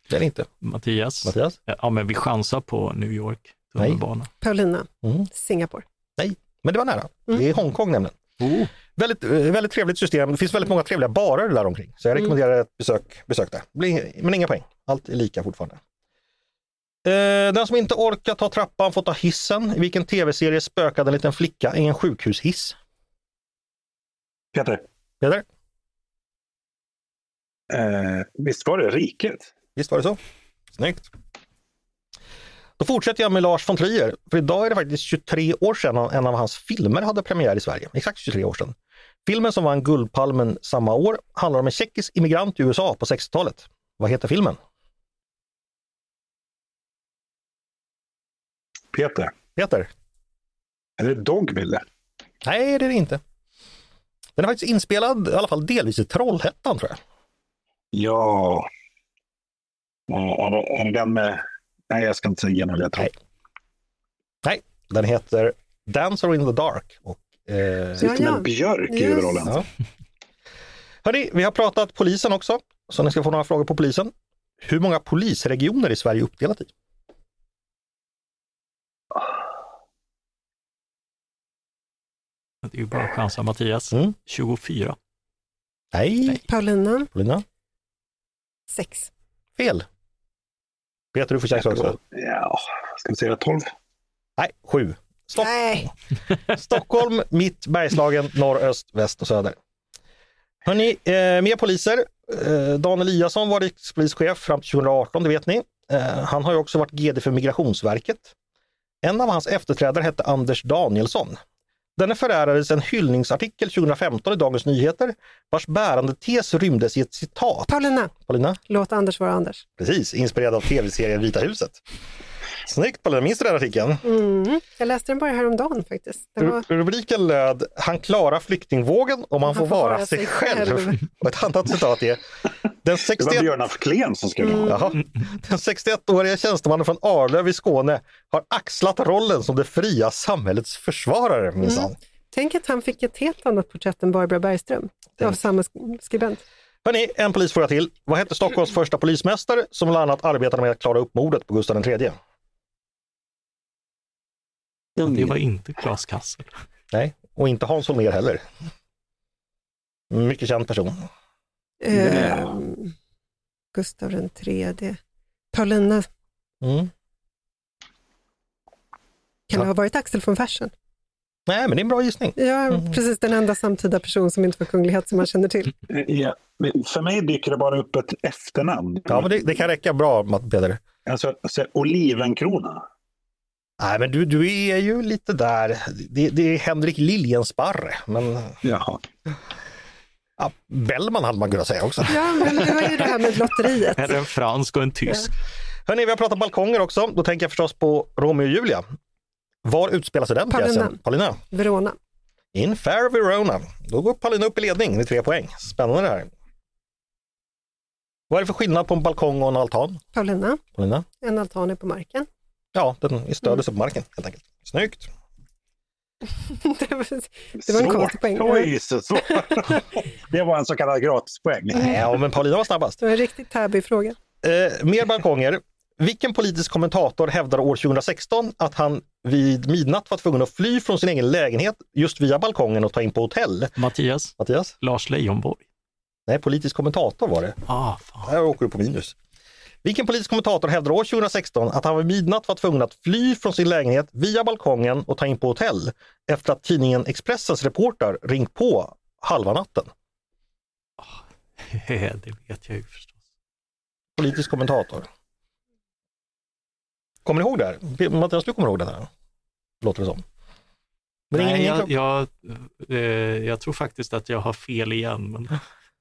Det är det inte. Mattias? Mattias? Ja, men vi chansar på New York tunnelbana. Paulina, Mm. Singapore. Nej, men det var nära. Mm. Det är Hongkong nämligen. Oh. Väldigt, eh, väldigt trevligt system. Det finns väldigt många trevliga barer där omkring. Så jag rekommenderar ett besök, besök där. Men inga poäng. Allt är lika fortfarande. Eh, den som inte orkar ta trappan får ta hissen. I vilken tv-serie spökade en liten flicka i en sjukhushiss? Peter, Peder? eh, visst var det Riket? Visst var det så? Snyggt. Då fortsätter jag med Lars von Trier. För idag är det faktiskt 23 år sedan en av hans filmer hade premiär i Sverige. Exakt 23 år sedan. Filmen som vann Guldpalmen samma år handlar om en tjeckisk immigrant i USA på 60-talet. Vad heter filmen? Peter, Peter? är det Dogville? Nej, det är det inte. Den är faktiskt inspelad, i alla fall delvis i Trollhättan tror jag. Ja. Eh, Är det, är det den med... Nej, jag ska inte säga något. Jag tror. Nej. Nej, den heter Dancer in the Dark. Och, eh, Sitter med Björk i huvudrollen. Ja. Hörrni, vi har pratat polisen också, så ni ska få några frågor på polisen. Hur många polisregioner är Sverige uppdelat i? Det är ju bara att chansa Mattias. Mm. 24. Nej, Paulina, Paulina. sex. Fel. Peter, du får chans också. Ja, ska vi säga 12? Nej, sju. Stock Nej, *laughs* Stockholm, mitt, Bergslagen, norr, öst, väst och söder. Hörrni, eh, mer poliser. Eh, Dan Eliasson var rikspolischef fram till 2018, det vet ni. Eh, han har ju också varit GD för Migrationsverket. En av hans efterträdare hette Anders Danielsson. Denne förärades en hyllningsartikel 2015 i Dagens Nyheter vars bärande tes rymdes i ett citat. Paulina, Paulina? låt Anders vara Anders. Precis, inspirerad av tv-serien Vita huset. Snyggt Paulina, minns du den artikeln? Mm. Jag läste den bara häromdagen faktiskt. Den var... Ru- Rubriken löd “Han klarar flyktingvågen och man får vara sig själv”. Och ett annat citat är “Den Det var 61 Björn af Kleen som skrev. Jaha. Den 61-åriga tjänstemannen från Arlöv i Skåne har axlat rollen som det fria samhällets försvarare minsann. Tänk att han fick ett helt annat porträtt än Barbara Bergström av samma sk- skribent. Hörrni, en polisfråga till. Vad hette Stockholms första polismästare som bland annat arbetade med att klara upp mordet på Gustav III? Det var inte Klas Kassel. Nej, och inte Hans Holmér heller. Mycket känd person. Eh, Gustav den tredje. Paulina, Mm. kan Ja. det ha varit Axel von Fersen? Nej, men det är en bra gissning. Ja, precis den enda samtida person som inte var kunglighet som man känner till. Ja, för mig dyker det bara upp ett efternamn. Ja, men det, det kan räcka bra, Peder. Alltså, alltså Olivenkrona. Nej, men du, du är ju lite där. Det, det är Henrik Liljensparre, men Jaha. ja, Bellman hade man kunnat säga också. Ja, men det var ju det här med lotteriet. Är det en fransk och en tysk? Hörrni, vi har pratat balkonger också. Då tänker jag förstås på Romeo och Julia. Var utspelar sig den pjäsen? Paulina. Verona. In Fair Verona. Då går Paulina upp i ledning med tre poäng. Spännande det här. Vad är det för skillnad på en balkong och en altan? Paulina, Paulina? en altan är på marken. Ja, den är stödelse på marken helt enkelt. Snyggt! *laughs* det var, det var en konstig poäng. Oj, så svårt. *laughs* det var en så kallad gratispoäng. Ja, men Paulina var snabbast. Det var en riktigt tabby fråga. Eh, mer balkonger. Vilken politisk kommentator hävdade år 2016 att han vid midnatt var tvungen att fly från sin egen lägenhet just via balkongen och ta in på hotell? Mattias? Mattias? Lars Leijonborg? Nej, politisk kommentator var det. Ah, fan. Här åker du på minus. Vilken politisk kommentator hävdade år 2016 att han vid midnatt var tvungen att fly från sin lägenhet via balkongen och ta in på hotell efter att tidningen Expressens reporter ringt på halva natten? *laughs* det vet jag ju förstås. Politisk kommentator. Kommer ni ihåg det här? Mattias, du kommer ihåg det här? Låter det som. Men Nej, ingen, jag, jag, eh, jag tror faktiskt att jag har fel igen. Men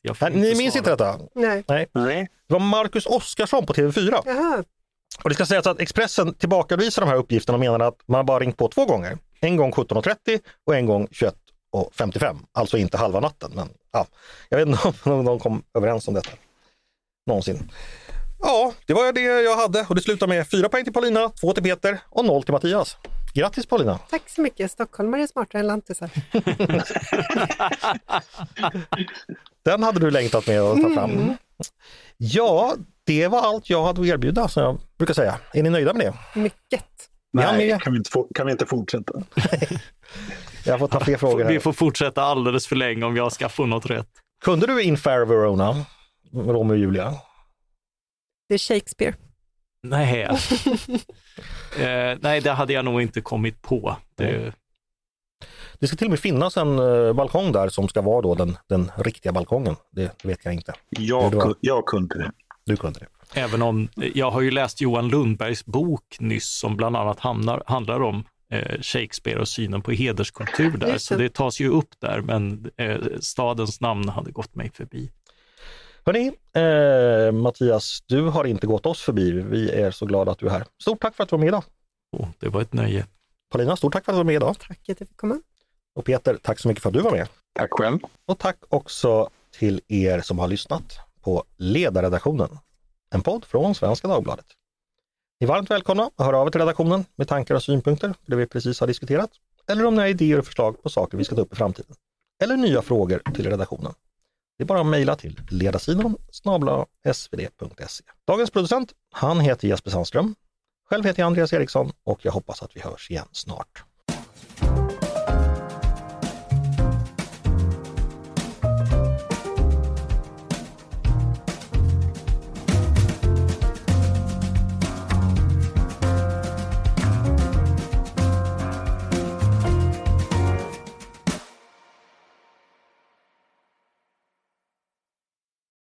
jag får Nej, ni minns inte detta? Nej. Nej. Det var Marcus Oskarsson på TV4. Jaha. Och det ska sägas att Expressen tillbakavisar de här uppgifterna och menar att man bara ringt på två gånger. En gång 17.30 och en gång 21.55. Alltså inte halva natten. Men ja, jag vet inte om de kom överens om detta. Någonsin. Ja, det var det jag hade och det slutar med fyra poäng till Paulina, två till Peter och noll till Mattias. Grattis Paulina! Tack så mycket. Stockholmare är smartare än lantisar. *laughs* Den hade du längtat med att ta fram. Ja, det var allt jag hade att erbjuda som jag brukar säga. Är ni nöjda med det? Mycket. Nej, kan, vi inte få, kan vi inte fortsätta? *laughs* Jag får ta fler frågor Vi här. får fortsätta alldeles för länge om jag ska få något rätt. Kunde du In Fair Verona? Romeo och Julia? Det är Shakespeare. Nej. *laughs* eh, nej, det hade jag nog inte kommit på. Det, Det ska till och med finnas en eh, balkong där som ska vara då den, den riktiga balkongen. Det vet jag inte. Jag, var- jag kunde det. Du kunde det. Även om jag har ju läst Johan Lundbergs bok nyss som bland annat hamnar, handlar om eh, Shakespeare och synen på hederskultur där. Så det. det tas ju upp där, men eh, stadens namn hade gått mig förbi. Hörni, eh, Mattias, du har inte gått oss förbi. Vi är så glada att du är här. Stort tack för att du var med idag. Och det var ett nöje. Paulina, stort tack för att du var med idag. Tack att jag fick komma. Och Peter, tack så mycket för att du var med. Tack själv. Och tack också till er som har lyssnat på Ledarredaktionen, en podd från Svenska Dagbladet. Ni är varmt välkomna att höra av er till redaktionen med tankar och synpunkter på det vi precis har diskuterat, eller om ni har idéer och förslag på saker vi ska ta upp i framtiden. Eller nya frågor till redaktionen. Det är bara att mejla till ledarsidan snabla svd.se. Dagens producent, han heter Jesper Sandström. Själv heter jag Andreas Eriksson och jag hoppas att vi hörs igen snart.